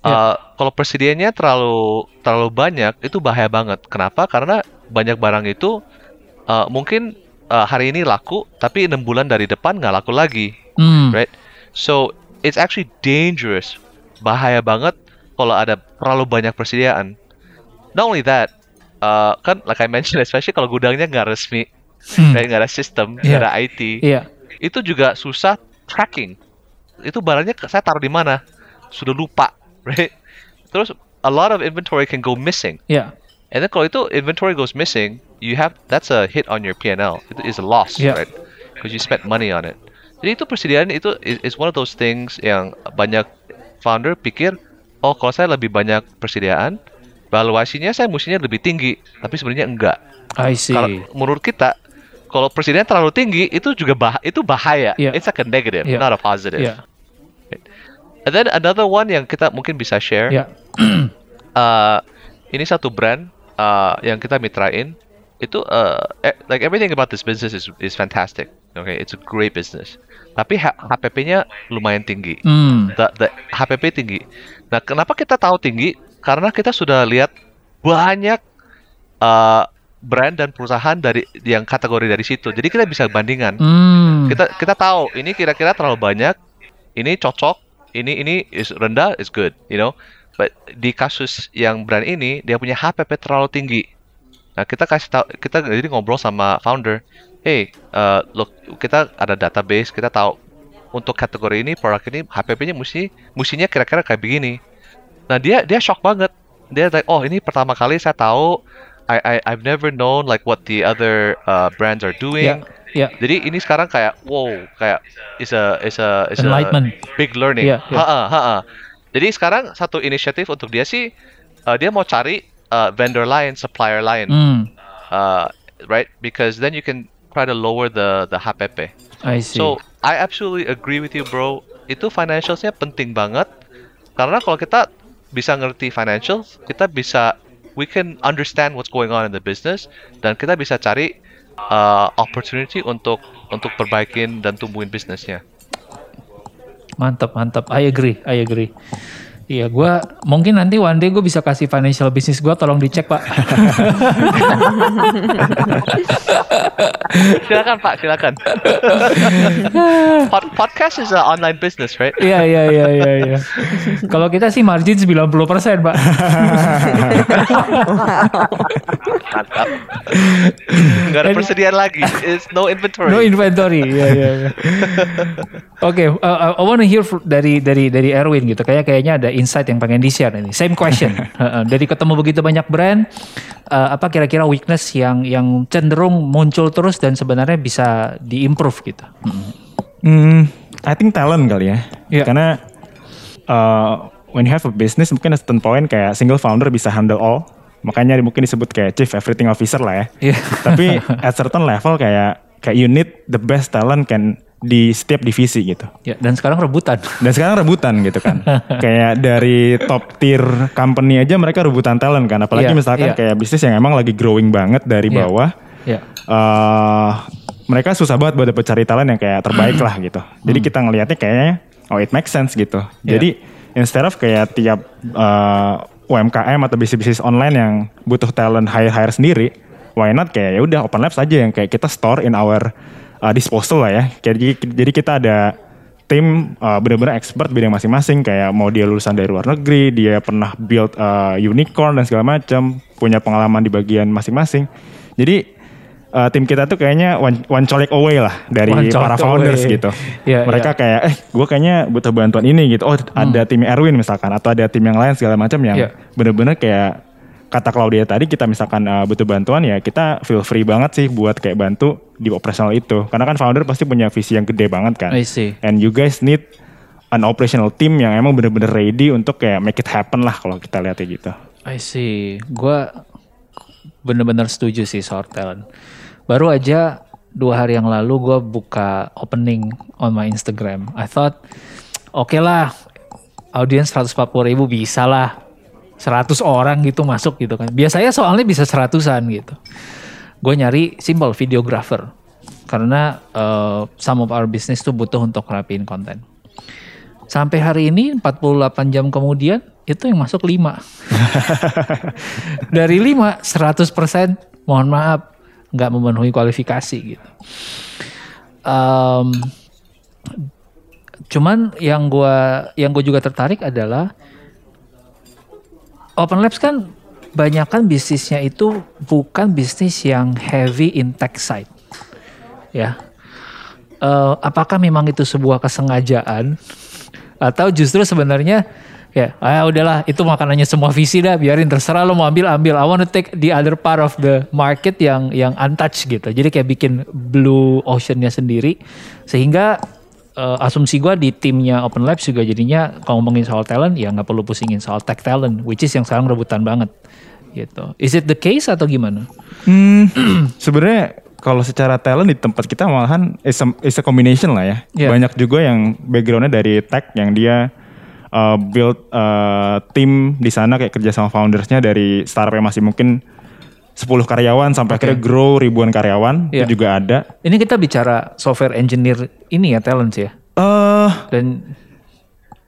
uh, yeah. kalau persediaannya terlalu terlalu banyak itu bahaya banget. Kenapa? Karena banyak barang itu uh, mungkin uh, hari ini laku, tapi enam bulan dari depan nggak laku lagi, mm. right? So it's actually dangerous, bahaya banget kalau ada terlalu banyak persediaan. Not only that, uh, kan like I mentioned, especially kalau gudangnya nggak resmi, hmm. nggak ada sistem, nggak yeah. ada IT, yeah. itu juga susah tracking. Itu barangnya saya taruh di mana, sudah lupa, right? Terus a lot of inventory can go missing. Yeah. And then kalau itu inventory goes missing, you have that's a hit on your P&L. It is a loss, yeah. right? Because you spent money on it. Jadi itu persediaan itu is, is one of those things yang banyak founder pikir, oh kalau saya lebih banyak persediaan, valuasinya saya mestinya lebih tinggi, tapi sebenarnya enggak. I see. Kalau menurut kita, kalau persediaan terlalu tinggi itu juga bah itu bahaya. Yeah. It's like a negative, Yeah. not a positive. Yeah. And then another one yang kita mungkin bisa share, Yeah. [clears throat] uh, ini satu brand uh, yang kita mitrain itu uh, e- like everything about this business is is fantastic. Okay, it's a great business. Tapi HPP-nya lumayan tinggi. Hmm. The, the HPP tinggi. Nah, kenapa kita tahu tinggi? Karena kita sudah lihat banyak uh, brand dan perusahaan dari yang kategori dari situ. Jadi kita bisa bandingan. Hmm. Kita kita tahu ini kira-kira terlalu banyak, ini cocok, ini ini is rendah is good, you know. Di kasus yang brand ini dia punya HPP terlalu tinggi. Nah kita kasih tahu kita jadi ngobrol sama founder, hey, uh, look kita ada database kita tahu untuk kategori ini produk ini HPP-nya mesti mestinya kira-kira kayak begini. Nah dia dia shock banget. Dia like oh ini pertama kali saya tahu I, I I've never known like what the other uh, brands are doing. Ya, Jadi ini sekarang kayak wow, kayak is a is a is a big learning. Iya, iya. Ha-ha, ha-ha. Jadi sekarang satu inisiatif untuk dia sih uh, dia mau cari uh, vendor lain, supplier lain. Hmm, Uh, right? Because then you can try to lower the the HPP. I see. So I absolutely agree with you, bro. Itu financialsnya penting banget karena kalau kita bisa ngerti financials, kita bisa we can understand what's going on in the business dan kita bisa cari uh, opportunity untuk untuk perbaikin dan tumbuhin bisnisnya. Mantap, mantap. I agree, I agree. Iya, gua mungkin nanti one day gue bisa kasih financial business gua tolong dicek pak. [laughs] silakan Pak, silakan. Pod- podcast is an online business, right? Iya, iya, iya, iya. iya. Kalau kita sih margin 90% pak. Mantap. Gak ada persediaan lagi. It's no inventory. No inventory. Iya, iya, iya. [laughs] Oke, uh, I want to hear dari dari dari Erwin gitu. Kayak kayaknya ada insight yang pengen di share ini. Same question. [laughs] Heeh, dari ketemu begitu banyak brand, uh, apa kira-kira weakness yang yang cenderung muncul terus dan sebenarnya bisa diimprove gitu. Hmm, I think talent kali ya. Iya. Karena uh, when you have a business mungkin at certain point kayak single founder bisa handle all. Makanya mungkin disebut kayak chief everything officer lah ya. Iya. Tapi [laughs] at certain level kayak kayak you need the best talent can di setiap divisi gitu. Ya, dan sekarang rebutan. [laughs] Dan sekarang rebutan gitu kan. [laughs] kayak dari top tier company aja mereka rebutan talent kan. Apalagi Iya, misalkan iya. kayak bisnis yang emang lagi growing banget dari Iya. bawah. Ya. eh mereka susah banget buat dapet cari talent yang kayak terbaik lah gitu. Jadi kita ngelihatnya kayaknya oh it makes sense gitu. Jadi instead of kayak tiap eh, UMKM atau bisnis-bisnis online yang butuh talent hire-hire sendiri, why not kayak ya udah open labs aja yang kayak kita store in our uh, disposal lah ya. Jadi, jadi kita ada tim uh, benar-benar expert bidang masing-masing kayak mau dia lulusan dari luar negeri, dia pernah build uh, unicorn dan segala macam, punya pengalaman di bagian masing-masing. Jadi uh, tim kita tuh kayaknya one, one colleague away lah dari One para founders away. gitu. Iya, Mereka iya. kayak eh gue kayaknya butuh bantuan ini gitu. Oh ada tim Erwin misalkan atau ada tim yang lain segala macam yang Iya. bener-bener kayak kata Claudia tadi kita misalkan uh, butuh bantuan ya kita feel free banget sih buat kayak bantu di operasional itu. Karena kan founder pasti punya visi yang gede banget kan. I see. And you guys need an operational team yang emang bener-bener ready untuk kayak make it happen lah kalau kita lihatnya gitu. I see. Gue bener-bener setuju sih soal talent. Baru aja dua hari yang lalu gue buka opening on my Instagram. I thought, oke lah, audiens 140 ribu bisa lah. 100 orang gitu masuk gitu kan. Biasanya soalnya bisa seratusan gitu. Gue nyari simple videographer. Karena uh, some of our business tuh butuh untuk rapiin konten. Sampai hari ini 48 jam kemudian itu yang masuk 5. [laughs] Dari 5 100% mohon maaf nggak memenuhi kualifikasi gitu. Em, cuman yang gua yang gue juga tertarik adalah Open Labs kan banyak kan bisnisnya itu bukan bisnis yang heavy in tech side. Ya. Eh, apakah memang itu sebuah kesengajaan atau justru sebenarnya ya ah udahlah itu makanannya semua visi dah biarin terserah lo mau ambil ambil I want to take the other part of the market yang yang untouched gitu jadi kayak bikin blue oceannya sendiri sehingga eh, asumsi gua di timnya Open Labs juga jadinya kalau ngomongin soal talent ya nggak perlu pusingin soal tech talent which is yang sekarang rebutan banget gitu is it the case atau gimana Hmm, [clears throat] sebenarnya kalau secara talent di tempat kita malahan is a, is a combination lah ya. Iya. Banyak juga yang backgroundnya dari tech yang dia uh, build uh, tim di sana kayak kerja sama foundersnya dari startup yang masih mungkin 10 karyawan sampai akhirnya grow ribuan karyawan Iya. itu juga ada. ini kita bicara software engineer ini ya talent ya Eh, dan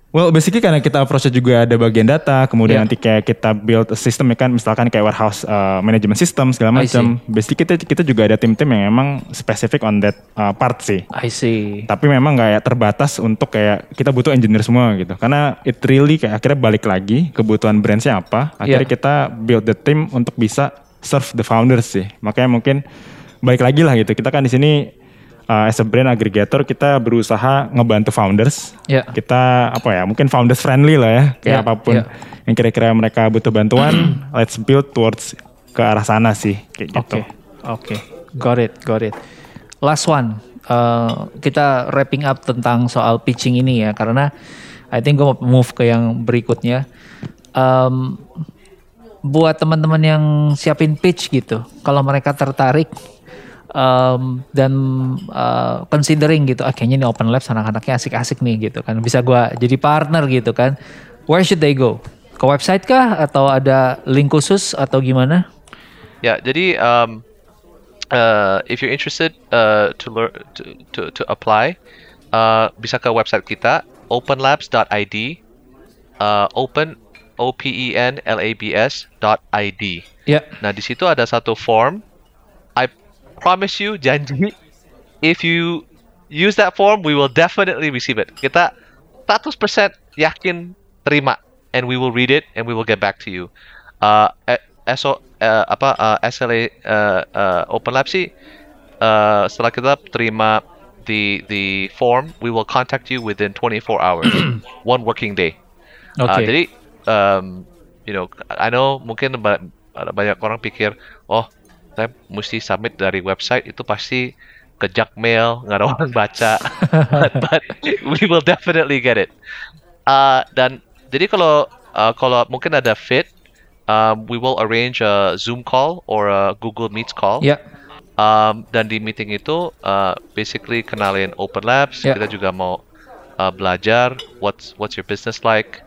well basically karena kita approach juga ada bagian data, kemudian Iya. nanti kayak kita build a system ya kan, misalkan kayak warehouse uh, management system segala macam. Basically kita kita juga ada tim-tim yang emang spesifik on that uh, part sih. I see tapi memang nggak ya terbatas untuk kayak kita butuh engineer semua gitu karena it really kayak akhirnya balik lagi kebutuhan brandsnya apa akhirnya Iya. kita build the team untuk bisa serve the founders sih makanya mungkin balik lagi lah gitu kita kan di sini uh, as a brand aggregator kita berusaha ngebantu founders Iya. kita apa ya mungkin founders friendly lah ya kayak Iya, apa pun iya. yang kira-kira mereka butuh bantuan [clears throat] let's build towards ke arah sana sih kayak gitu. Oke, oke, got it, got it. Last one, uh, kita wrapping up tentang soal pitching ini ya, karena I think gue mau move ke yang berikutnya. Um, buat teman-teman yang siapin pitch gitu, kalau mereka tertarik um, dan uh, considering gitu, ah, kayaknya ini open labs anak-anaknya asik-asik nih gitu kan, bisa gua jadi partner gitu kan. Where should they go? Ke website kah atau ada link khusus atau gimana? Ya, jadi um, uh, if you're interested uh, to learn to, to to apply, uh, bisa ke website kita openlabs.id, uh, open o p e n l a b s dot id. Ya. Nah di situ ada satu form. I promise you janji, if you use that form, we will definitely receive it. Kita 100% yakin terima, and we will read it and we will get back to you. Uh, eh, SO uh, apa uh, SLA uh, uh, Open Lab sih uh, setelah kita terima the the form, we will contact you within 24 hours, [clears throat] one working day. Uh, Oke. jadi um, you know, I know mungkin ba- ada banyak orang pikir, oh, saya mesti submit dari website itu pasti kejak mail, nggak ada [laughs] orang baca. [laughs] but, we will definitely get it. Uh, dan jadi kalau uh, kalau mungkin ada fit, um, we will arrange a Zoom call or a Google Meets call. Ya. Um, dan di meeting itu uh, basically kenalin Open Labs. Ya. Kita juga mau uh, belajar what's what's your business like.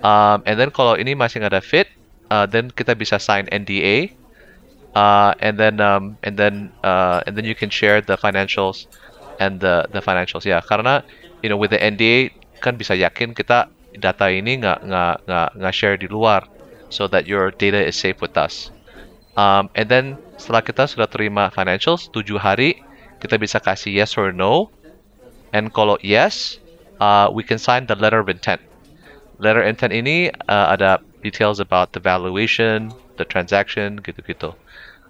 Um, and then kalau ini masih nggak ada fit, uh, then kita bisa sign NDA. Uh, and then um, and then uh, and then you can share the financials and the the financials ya karena you know with the NDA kan bisa yakin kita data ini nggak nggak nggak nggak share di luar so that your data is safe with us. Um, and then setelah kita sudah terima financials, 7 hari kita bisa kasih yes or no. And kalau yes, uh, we can sign the letter of intent. Letter intent ini uh, ada details about the valuation, the transaction, gitu-gitu.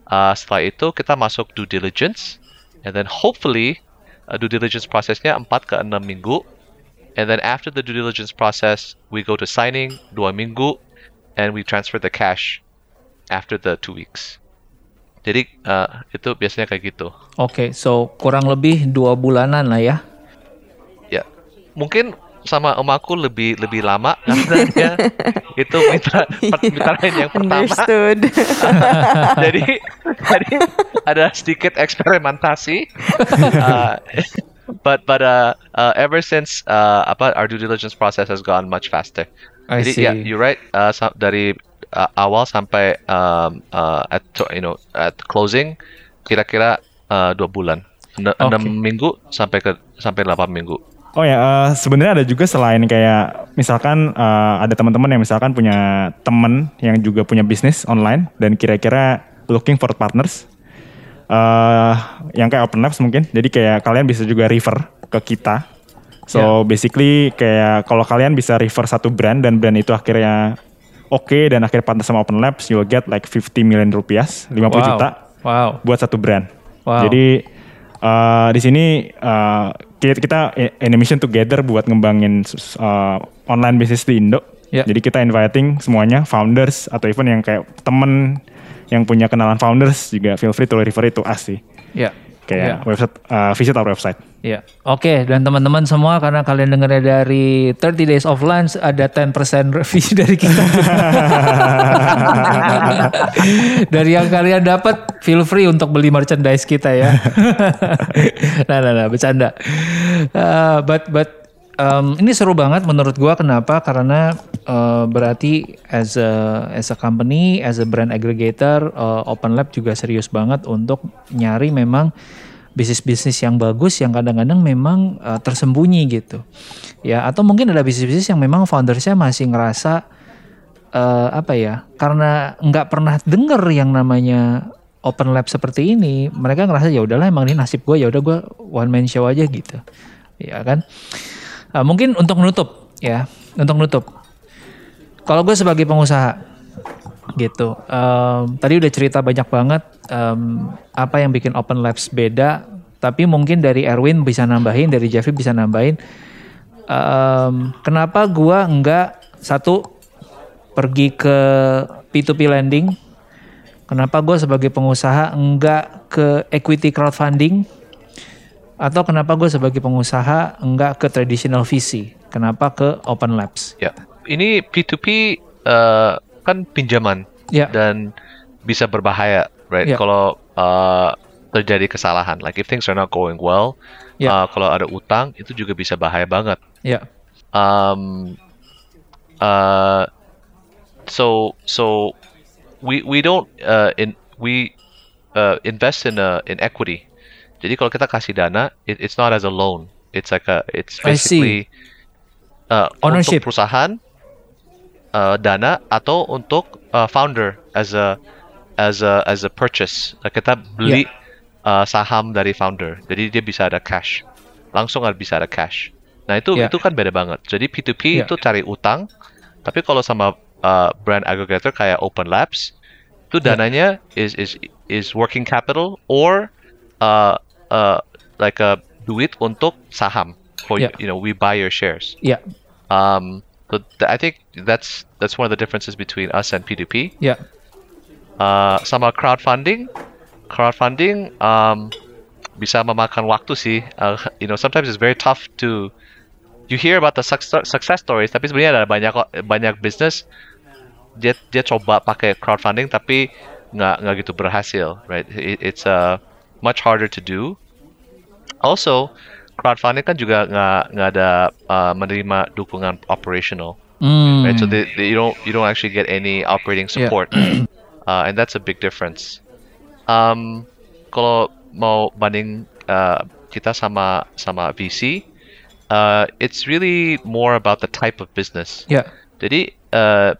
Uh, setelah itu kita masuk due diligence, and then hopefully uh, due diligence prosesnya 4 ke 6 minggu. And then after the due diligence process, we go to signing 2 minggu, and we transfer the cash after the 2 weeks. Jadi uh, itu biasanya kayak gitu. Oke, so kurang lebih dua bulanan lah ya. Ya, mungkin sama om aku lebih lebih lama [laughs] karena dia itu mitra mitra lain yang pertama. [laughs] Jadi jadi ada sedikit eksperimentasi. [laughs] Uh, but but uh, uh, ever since uh, apa our due diligence process has gone much faster. I Jadi see. ya, you're right. Uh, sa- dari uh, awal sampai um, uh, at you know at closing kira-kira uh, dua bulan, enam minggu sampai ke sampai delapan minggu. Oh ya, eh, sebenarnya ada juga selain kayak misalkan eh, ada teman-teman yang misalkan punya temen yang juga punya bisnis online dan kira-kira looking for partners, eh yang kayak Open Labs mungkin. Jadi kayak kalian bisa juga refer ke kita. So basically kayak kalau kalian bisa refer satu brand dan brand itu akhirnya oke dan akhirnya partner sama Open Labs, you will get like 50 million rupiah, 50 Wow. juta Wow. buat satu brand. Wow. Jadi uh, di sini uh, kita, kita in a mission together buat ngembangin uh, online bisnis di Indo. Ya. Jadi kita inviting semuanya founders atau even yang kayak temen yang punya kenalan founders juga feel free to refer itu us sih. Ya. Kayak Ya. website uh, visit our website. Ya, oke dan teman-teman semua karena kalian dengarnya dari 30 Days of Lunch ada 10% review [laughs] dari kita. [laughs] dari yang kalian dapat feel free untuk beli merchandise kita ya. [laughs] nah, nah, nah, bercanda. Uh, but but um, ini seru banget menurut gua kenapa? Karena uh, berarti as a as a company, as a brand aggregator, uh, Open Lab juga serius banget untuk nyari memang bisnis-bisnis yang bagus yang kadang-kadang memang uh, tersembunyi gitu. Ya, atau mungkin ada bisnis-bisnis yang memang foundersnya masih ngerasa eh, apa ya? Karena nggak pernah denger yang namanya open lab seperti ini, mereka ngerasa ya udahlah emang ini nasib gue, ya udah gue one man show aja gitu. Ya kan? Eh, mungkin untuk nutup ya, untuk nutup. Kalau gue sebagai pengusaha gitu. Em, tadi udah cerita banyak banget em, apa yang bikin Open Labs beda. Tapi mungkin dari Erwin bisa nambahin, dari Jeffrey bisa nambahin. Em, kenapa gua nggak satu pergi ke P2P lending? Kenapa gue sebagai pengusaha enggak ke equity crowdfunding? Atau kenapa gue sebagai pengusaha enggak ke traditional VC? Kenapa ke Open Labs? Ya, ini P2P uh, kan pinjaman Ya. dan bisa berbahaya, right? Ya. Kalau uh, terjadi kesalahan, like if things are not going well, Ya. uh, kalau ada utang itu juga bisa bahaya banget. Ya, Um, uh, so so we we don't uh, in we uh, invest in uh, in equity. Jadi kalau kita kasih dana, it, it's not as a loan. It's like a it's basically uh, Ownership. untuk perusahaan uh, dana atau untuk uh, founder as a as a as a purchase. Kita beli uh, saham dari founder. Jadi dia bisa ada cash. Langsung ada bisa ada cash. Nah, itu Yeah. itu kan beda banget. Jadi P2P Yeah. itu cari utang. Tapi kalau sama uh, brand aggregator kayak Open Labs, itu Yeah. dananya is is is working capital or uh, uh, like a duit untuk saham. For Yeah. you know, we buy your shares. ya, Um, so th- I think that's that's one of the differences between us and P2P. ya, Uh, sama crowdfunding, crowdfunding um, bisa memakan waktu sih. Uh, you know, sometimes it's very tough to you hear about the success success stories, tapi sebenarnya ada banyak banyak business dia dia coba pakai crowdfunding tapi nggak nggak gitu berhasil, right? It, it's uh, much harder to do. Also, crowdfunding kan juga nggak nggak ada uh, menerima dukungan operational Hmm. right? So they, they, you don't you don't actually get any operating Yeah. support, [clears throat] uh, and that's a big difference. Um, kalau mau banding uh, kita sama sama VC, uh, it's really more about the type of business. ya, Jadi uh,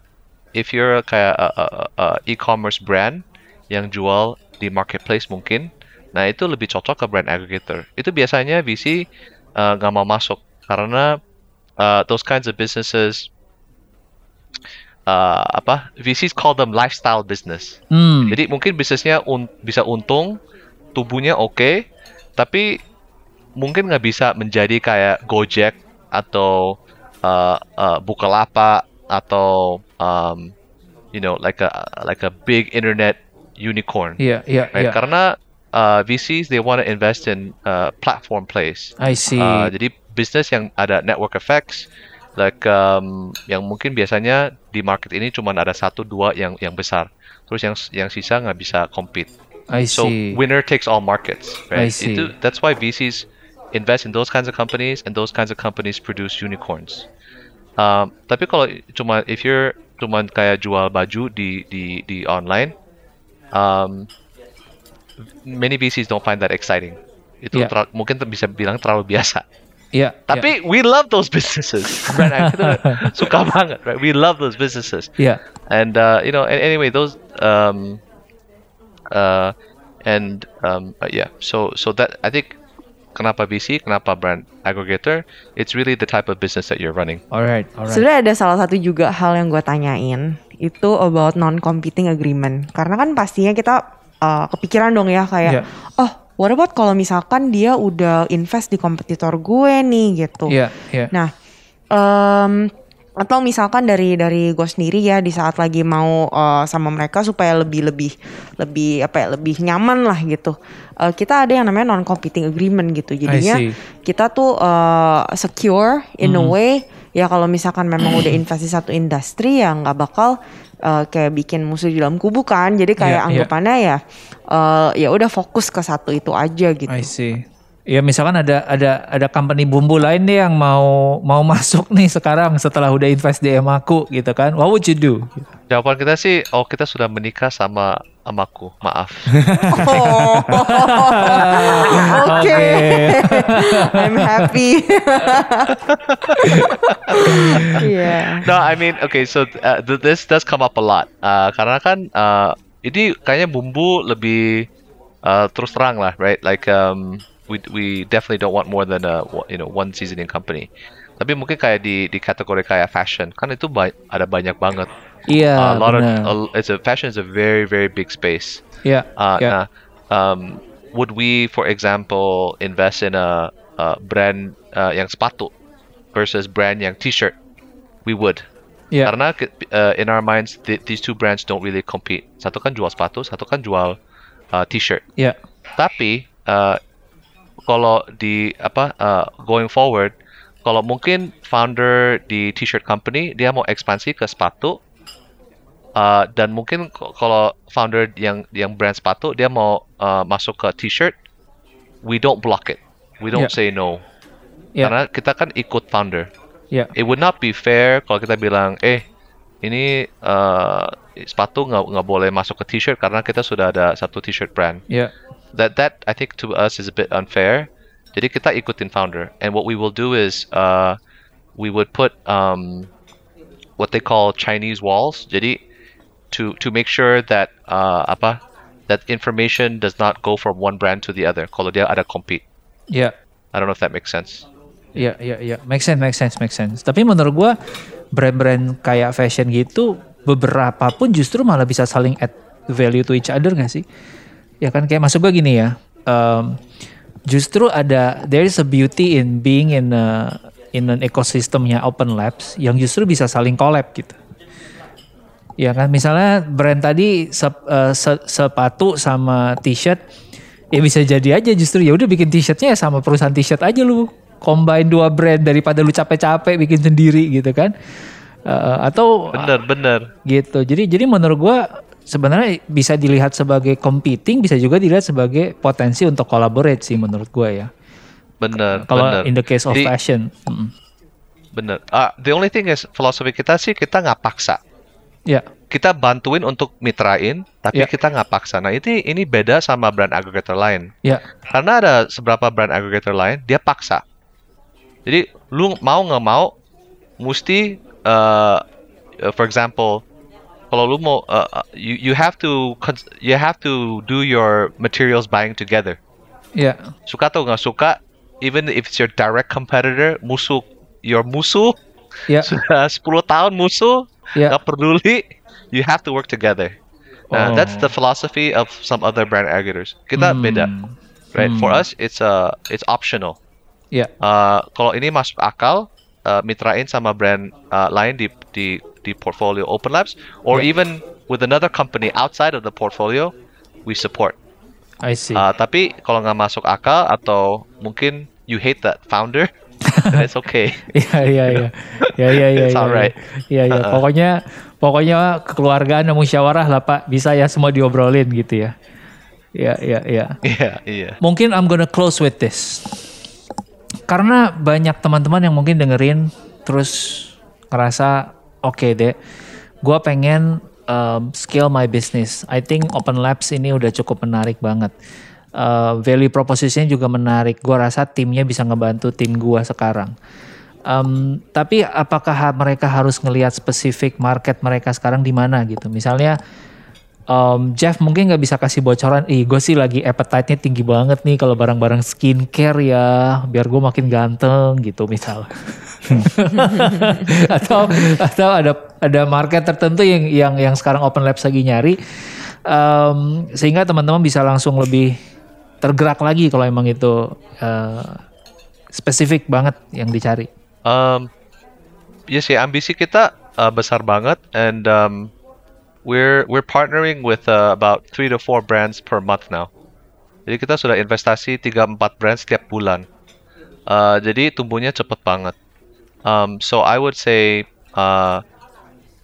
if you're kayak a, a, a e-commerce brand yang jual di marketplace mungkin, nah itu lebih cocok ke brand aggregator. Itu biasanya VC uh, nggak mau masuk karena uh, those kinds of businesses uh, apa VCs call them lifestyle business. Hmm. Jadi mungkin bisnisnya un- bisa untung, tubuhnya oke, tapi mungkin nggak bisa menjadi kayak Gojek atau uh, uh, Bukalapak atau um, you know like a like a big internet unicorn, Iya, iya, right? iya. Karena uh, VCs they want to invest in uh, platform plays. I see. Uh, jadi bisnis yang ada network effects, like um, yang mungkin biasanya di market ini cuma ada satu dua yang yang besar, terus yang yang sisa nggak bisa compete. I So see. winner takes all markets, right? I see. Itu that's why VCs invest in those kinds of companies, and those kinds of companies produce unicorns. Um, tapi kalau cuma if you're cuma kayak jual baju di di di online, um, many VCs don't find that exciting. Itu Yeah. mungkin ter- bisa bilang terlalu biasa. Iya, iya. Tapi we love those businesses. [laughs] Brand X kita suka banget, right? We love those businesses. Iya. And uh, you know, and anyway, those um, uh, and um, uh, yeah. So so that I think kenapa VC, kenapa brand aggregator, it's really the type of business that you're running. Alright, alright. Sebenarnya ada salah satu juga hal yang gue tanyain itu about non-competing agreement. Karena kan pastinya kita uh, kepikiran dong ya kayak, Iya. oh what about kalau misalkan dia udah invest di kompetitor gue nih gitu. Iya, iya. Nah, em, atau misalkan dari dari gue sendiri ya di saat lagi mau eh, sama mereka supaya lebih lebih lebih apa ya lebih nyaman lah gitu. Eh, kita ada yang namanya non competing agreement gitu. Jadinya kita tuh eh, secure in a way ya kalau misalkan memang udah investasi satu industri ya nggak bakal eh, kayak bikin musuh di dalam kubu kan. Jadi kayak Iya, iya. anggapannya ya eh, ya udah fokus ke satu itu aja gitu. I see. Ya misalkan ada ada ada company bumbu lain nih yang mau mau [laughs] masuk nih sekarang setelah udah invest di Emaku gitu kan. What would you do? Jawaban kita sih, oh kita sudah menikah sama amaku, maaf. Oh, [laughs] oke. I'm happy. [laughs] Iya. no, I mean, okay, so uh, th- this does come up a lot. Uh, karena kan uh, ini kayaknya bumbu lebih uh, terus terang lah, right? Like um, we we definitely don't want more than a you know one seasoning company. Tapi mungkin kayak di di kategori kayak fashion kan itu ba- ada banyak banget. Iya, a lot of a- it's a fashion is a very very big space. Yeah, Uh, iya. Nah, um, would we, for example, invest in a, a brand uh, yang sepatu versus brand yang t-shirt? We would. Iya. Karena uh, in our minds th- these two brands don't really compete. Satu kan jual sepatu, satu kan jual uh, t-shirt. Yeah. Tapi uh, kalau di apa uh, going forward, kalau mungkin founder di t-shirt company dia mau ekspansi ke sepatu, uh, dan mungkin kalau founder yang yang brand sepatu dia mau uh, masuk ke t-shirt, we don't block it, we don't Yeah. say no, ya, karena kita kan ikut founder. ya, It would not be fair kalau kita bilang, eh ini uh, sepatu nggak nggak boleh masuk ke t-shirt karena kita sudah ada satu t-shirt brand ya, that that I think to us is a bit unfair. Jadi kita ikutin founder, and what we will do is uh, we would put um, what they call Chinese walls. Jadi to to make sure that uh, apa that information does not go from one brand to the other. Kalau dia ada compete, ya. I don't know if that makes sense. Iya, iya, iya. Make sense, make sense, make sense. Tapi menurut gua brand-brand kayak fashion gitu beberapa pun justru malah bisa saling add value to each other gak sih? Ya kan kayak masuk gua gini ya. um, justru ada there is a beauty in being in a, in an ecosystemnya open labs yang justru bisa saling collab gitu. Ya kan misalnya brand tadi sep- eh, se- sepatu sama t-shirt ya bisa jadi aja justru ya udah bikin t-shirtnya ya sama perusahaan t-shirt aja lu combine dua brand daripada lu capek-capek bikin sendiri gitu kan Eh, atau Bener bener. gitu jadi jadi menurut gua sebenarnya bisa dilihat sebagai competing bisa juga dilihat sebagai potensi untuk collaborate sih menurut gua ya Bener, kalau in the case of Jadi, fashion Mm. bener. Ah, the only thing is filosofi kita sih kita nggak paksa. Ya Kita bantuin untuk mitrain, tapi Ya. kita nggak paksa. Nah ini ini beda sama brand aggregator lain. ya Karena ada seberapa brand aggregator lain, dia paksa. Jadi lu mau nggak mau, mesti, uh, for example, kalau lu mau, uh, you you have to you have to do your materials buying together. ya Suka atau nggak suka, even if it's your direct competitor, musuh, your musuh ya [laughs] sudah 10 tahun musuh, Ya. nggak peduli, you have to work together. Nah, Oh. that's the philosophy of some other brand aggregators. Kita Hmm. beda, right? For us, it's uh, it's optional. ya Uh, kalau ini masuk akal, uh, mitrain sama brand uh, lain di di di portfolio Open Labs, or Yeah. even with another company outside of the portfolio, we support. I see Uh, tapi kalau nggak masuk akal atau mungkin you hate that founder, then it's okay. [laughs] Iya iya iya. Ya ya ya. It's ya, alright. Iya iya. Uh-uh. Pokoknya pokoknya kekeluargaan dan musyawarah lah Pak. Bisa ya semua diobrolin gitu ya. Iya iya iya. Iya iya. Mungkin I'm gonna close with this. Karena banyak teman-teman yang mungkin dengerin terus ngerasa oke deh, gue pengen um, scale my business. I think Open Labs ini udah cukup menarik banget. Uh, value proposition juga menarik. Gue rasa timnya bisa ngebantu tim gue sekarang. Um, tapi apakah ha- mereka harus ngelihat spesifik market mereka sekarang di mana gitu? Misalnya Um, Jeff mungkin nggak bisa kasih bocoran, ih gue sih lagi appetite-nya tinggi banget nih kalau barang-barang skincare ya, biar gue makin ganteng gitu misal. [laughs] atau atau ada ada market tertentu yang yang yang sekarang Open Labs lagi nyari, um, sehingga teman-teman bisa langsung lebih tergerak lagi kalau emang itu uh, spesifik banget yang dicari. Um, ya sih ambisi kita uh, besar banget and um, we're we're partnering with uh, about three to four brands per month now. Jadi kita sudah investasi 3-4 brand setiap bulan. Uh, jadi tumbuhnya cepet banget. Um, so I would say uh,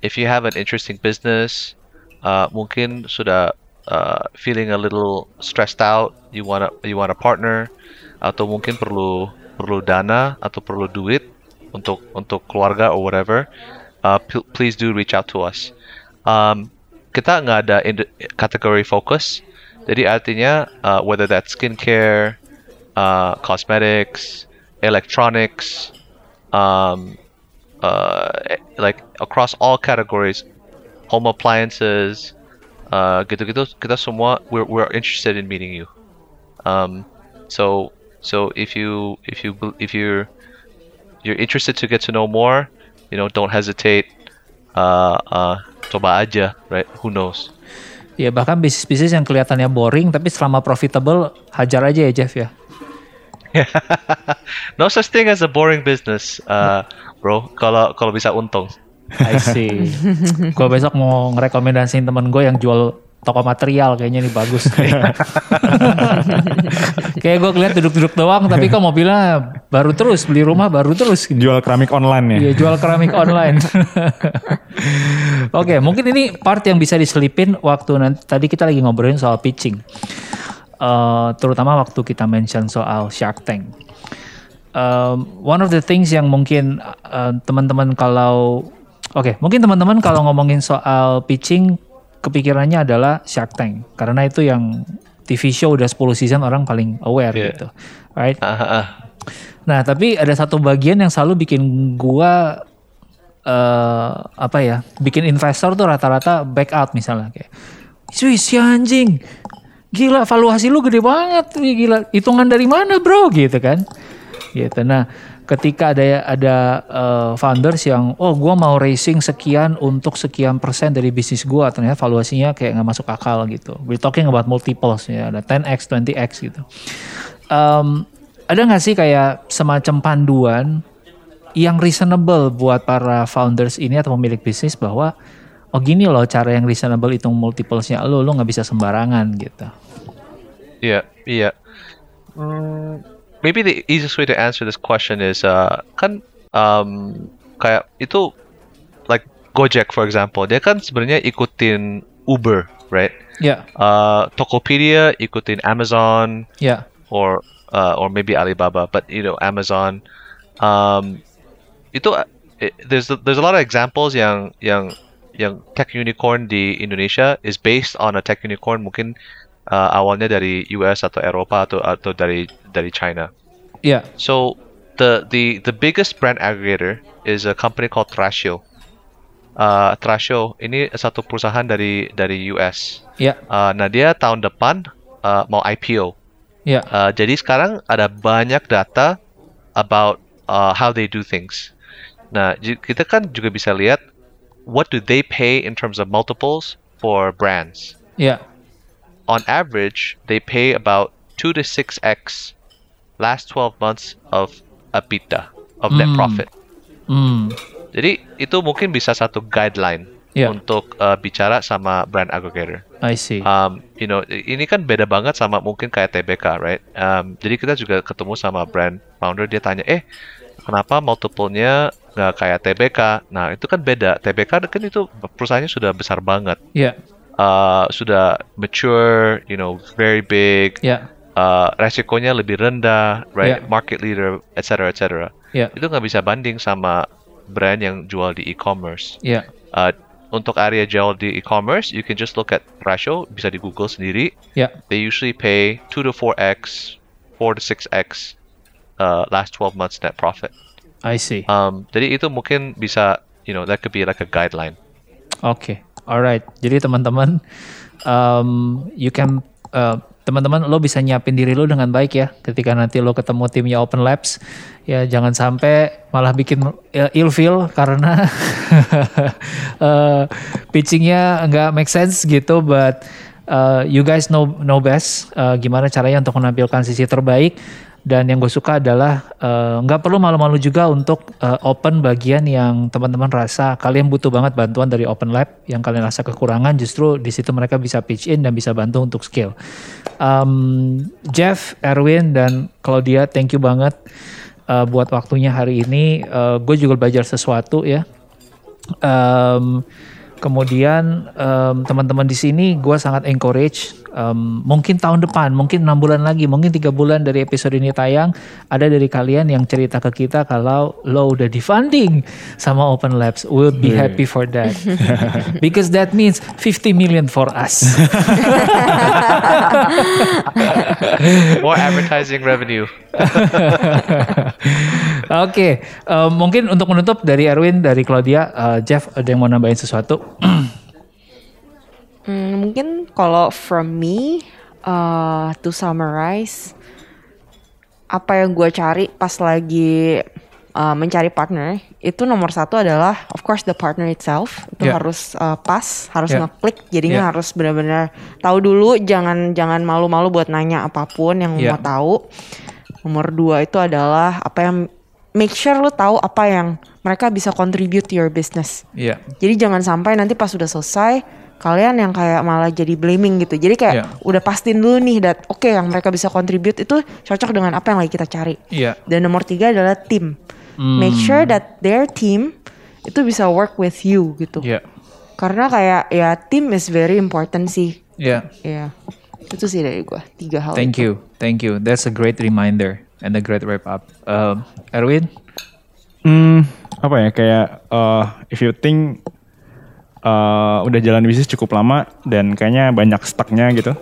if you have an interesting business, uh, mungkin sudah uh, feeling a little stressed out, you wanna you want a partner, atau mungkin perlu perlu dana atau perlu duit untuk untuk keluarga or whatever, uh, please do reach out to us. Um, kita nggak ada ind- kategori fokus, jadi artinya uh, whether that's skincare, uh, cosmetics, electronics, um, uh, like across all categories, home appliances, uh, gitu-gitu kita semua we're we're interested in meeting you. Um, so so if you if you if you're you're interested to get to know more, you know, don't hesitate. Uh, uh, coba aja, right? Who knows? Ya bahkan bisnis-bisnis yang kelihatannya boring tapi selama profitable hajar aja ya Jeff ya. [laughs] no such thing as a boring business, uh, bro. Kalau kalau bisa untung. I see. [laughs] gue besok mau ngerekomendasiin temen gue yang jual toko material kayaknya ini bagus. [laughs] Kayak gue ngeliat duduk-duduk doang tapi kok mobilnya baru terus beli rumah baru terus. Jual keramik online ya. Iya jual keramik online. [laughs] Oke mungkin ini part yang bisa diselipin waktu nanti tadi kita lagi ngobrolin soal pitching. Eh, terutama waktu kita mention soal Shark Tank. Um, one of the things yang mungkin uh, teman-teman kalau oke mungkin teman-teman kalau ngomongin soal pitching kepikirannya adalah Shark Tank karena itu yang TV show udah 10 season orang paling aware Yeah. gitu right ah, ah. Nah, tapi ada satu bagian yang selalu bikin gua eh apa ya? Bikin investor tuh rata-rata back out misalnya kayak. Cuy, si anjing. Gila, valuasi lu gede banget gila. Hitungan dari mana, Bro? Gitu kan. Gitu. Nah, ketika ada ada eh, founders yang oh gua mau raising sekian untuk sekian persen dari bisnis gua ternyata valuasinya kayak nggak masuk akal gitu. We're talking about multiples ya, ada 10x, 20x gitu. Em, ada nggak sih kayak semacam panduan yang reasonable buat para founders ini atau pemilik bisnis bahwa oh gini loh cara yang reasonable hitung multiplesnya lo lo nggak bisa sembarangan gitu. Iya, iya. Hmm, maybe the easiest way to answer this question is uh, kan um, kayak itu like Gojek for example, dia kan sebenarnya ikutin Uber, right? Ya, Uh, Tokopedia ikutin Amazon ya, or uh, or maybe Alibaba, but you know Amazon. Um, itu uh, it- there's there's a lot of examples yang yang yang tech unicorn di Indonesia is based on a tech unicorn mungkin uh, awalnya dari US atau Eropa atau atau dari dari China. ya, So the the the biggest brand aggregator is a company called Thrasio. Uh, Thrasio ini satu perusahaan dari dari US. ya, Uh, nah dia tahun depan uh, mau IPO. ya, Uh, jadi sekarang ada banyak data about uh, how they do things. Nah, kita kan juga bisa lihat what do they pay in terms of multiples for brands. ya, On average, they pay about 2 to 6x last 12 months of EBITDA, of net Hmm. profit. hmm, Jadi itu mungkin bisa satu guideline Ya. untuk uh, bicara sama brand aggregator. I see. um, you know, ini kan beda banget sama mungkin kayak TBK, right? Um, jadi kita juga ketemu sama brand founder, dia tanya, eh, kenapa multiple-nya nggak kayak TBK? Nah, itu kan beda. TBK kan itu perusahaannya sudah besar banget, ya, uh, sudah mature, you know, very big, ya, uh, resikonya lebih rendah, right? Yeah. Market leader, etc., etc. ya, Itu nggak bisa banding sama brand yang jual di e-commerce. ya, Uh, untuk area jual di e-commerce, you can just look at ratio, bisa di Google sendiri ya, they usually pay 2 to 4x, 4 to 6x uh, last 12 months net profit. I see. Um, jadi itu mungkin bisa, you know, that could be like a guideline. Oke, alright. Jadi teman-teman, um, you can uh, teman-teman lo bisa nyiapin diri lo dengan baik ya ketika nanti lo ketemu timnya Open Labs ya jangan sampai malah bikin uh, ilfeel karena [laughs] uh, pitchingnya nggak make sense gitu but uh, you guys know know best uh, gimana caranya untuk menampilkan sisi terbaik dan yang gue suka adalah eh, nggak perlu malu-malu juga untuk eh, open bagian yang teman-teman rasa kalian butuh banget bantuan dari Open Lab yang kalian rasa kekurangan justru di situ mereka bisa pitch in dan bisa bantu untuk scale. Um, Jeff, Erwin dan Claudia, thank you banget eh, buat waktunya hari ini. gue juga belajar sesuatu ya. Um, kemudian um, teman-teman di sini gue sangat encourage um, mungkin tahun depan mungkin enam bulan lagi mungkin tiga bulan dari episode ini tayang ada dari kalian yang cerita ke kita kalau lo udah di funding sama Open Labs we'll be happy for that [laughs] because that means 50 million for us [laughs] More advertising revenue. [laughs] Oke, eh, mungkin untuk menutup dari Erwin, dari Claudia, eh, Jeff ada yang mau nambahin sesuatu? [clears throat] Hmm, mungkin kalau from me uh, to summarize apa yang gue cari pas lagi uh, mencari partner itu nomor satu adalah of course the partner itself itu Yeah. harus uh, pas harus Yeah. ngeklik jadinya Yeah. harus benar-benar tahu dulu jangan jangan malu-malu buat nanya apa pun yang Yeah. mau tahu nomor dua itu adalah apa yang make sure lu tahu apa yang mereka bisa contribute to your business. Iya. Jadi jangan sampai nanti pas sudah selesai kalian yang kayak malah jadi blaming gitu. Jadi kayak Iya. udah pastiin dulu nih dat oke yang mereka bisa contribute itu cocok dengan apa yang lagi kita cari. Iya. Dan nomor tiga adalah tim. Hmm. Make sure that their team itu bisa work with you gitu. Iya. Karena kayak ya tim is very important sih. Iya. Ya. Itu sih dari gua tiga hal. Thank itu. you, thank you. That's a great reminder and a great wrap up. Um, Erwin, Hmm, apa ya kayak uh, if you think uh, udah jalan bisnis cukup lama dan kayaknya banyak stucknya gitu.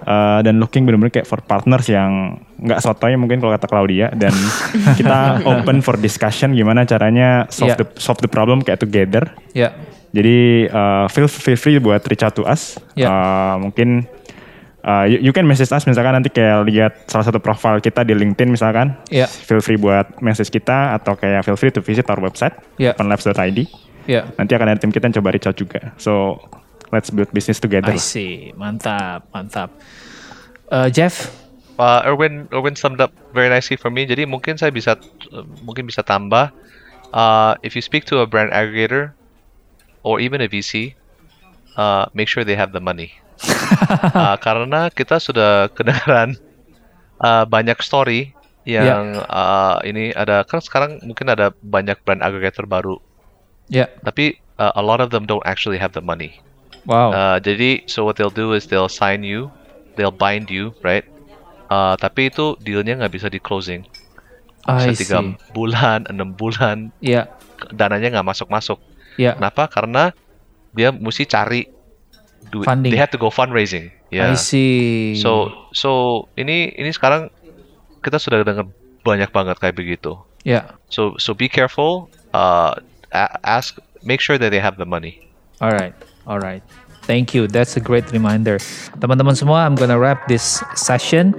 Uh, dan looking bener-bener kayak for partners yang nggak sotoy mungkin kalau kata Claudia dan [laughs] kita open for discussion gimana caranya solve Yeah. the solve the problem kayak together. ya, Jadi uh, feel feel free buat reach out to us. Yeah. Uh, mungkin uh, you, you can message us misalkan nanti kayak lihat salah satu profile kita di LinkedIn misalkan. Yeah. Feel free buat message kita atau kayak feel free to visit our website Yeah. openlabs.id. ya. Nanti akan ada tim kita yang coba reach out juga. So let's build business together. I see, mantap, mantap. Uh, Jeff, Uh, Erwin Erwin summed up very nicely for me. Jadi mungkin saya bisa uh, mungkin bisa tambah. Uh, if you speak to a brand aggregator or even a VC, uh, make sure they have the money. uh, [laughs] karena kita sudah kedengaran uh, banyak story yang uh, ini ada kan sekarang mungkin ada banyak brand aggregator baru, ya, tapi uh, a lot of them don't actually have the money. wow, Uh, jadi so what they'll do is they'll sign you, they'll bind you, right? Uh, tapi itu dealnya nggak bisa di closing. I Bisa tiga bulan, [laughs] enam bulan, Ya, dananya nggak masuk masuk. ya, Kenapa? Karena dia mesti cari duit. Funding. They have to go fundraising. I Ya. see. So so ini ini sekarang kita sudah dengar banyak banget kayak begitu. ya, So so be careful. Uh, ask, make sure that they have the money. alright, alright. Thank you. That's a great reminder. Teman-teman semua, I'm gonna wrap this session.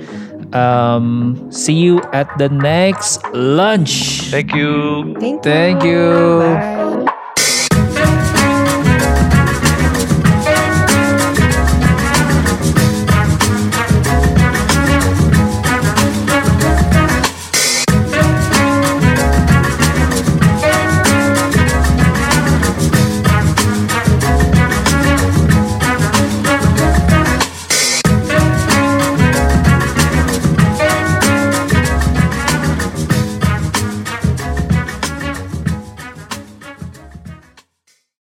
Um, see you at the next lunch. Thank you. Thank you. Thank you. Bye.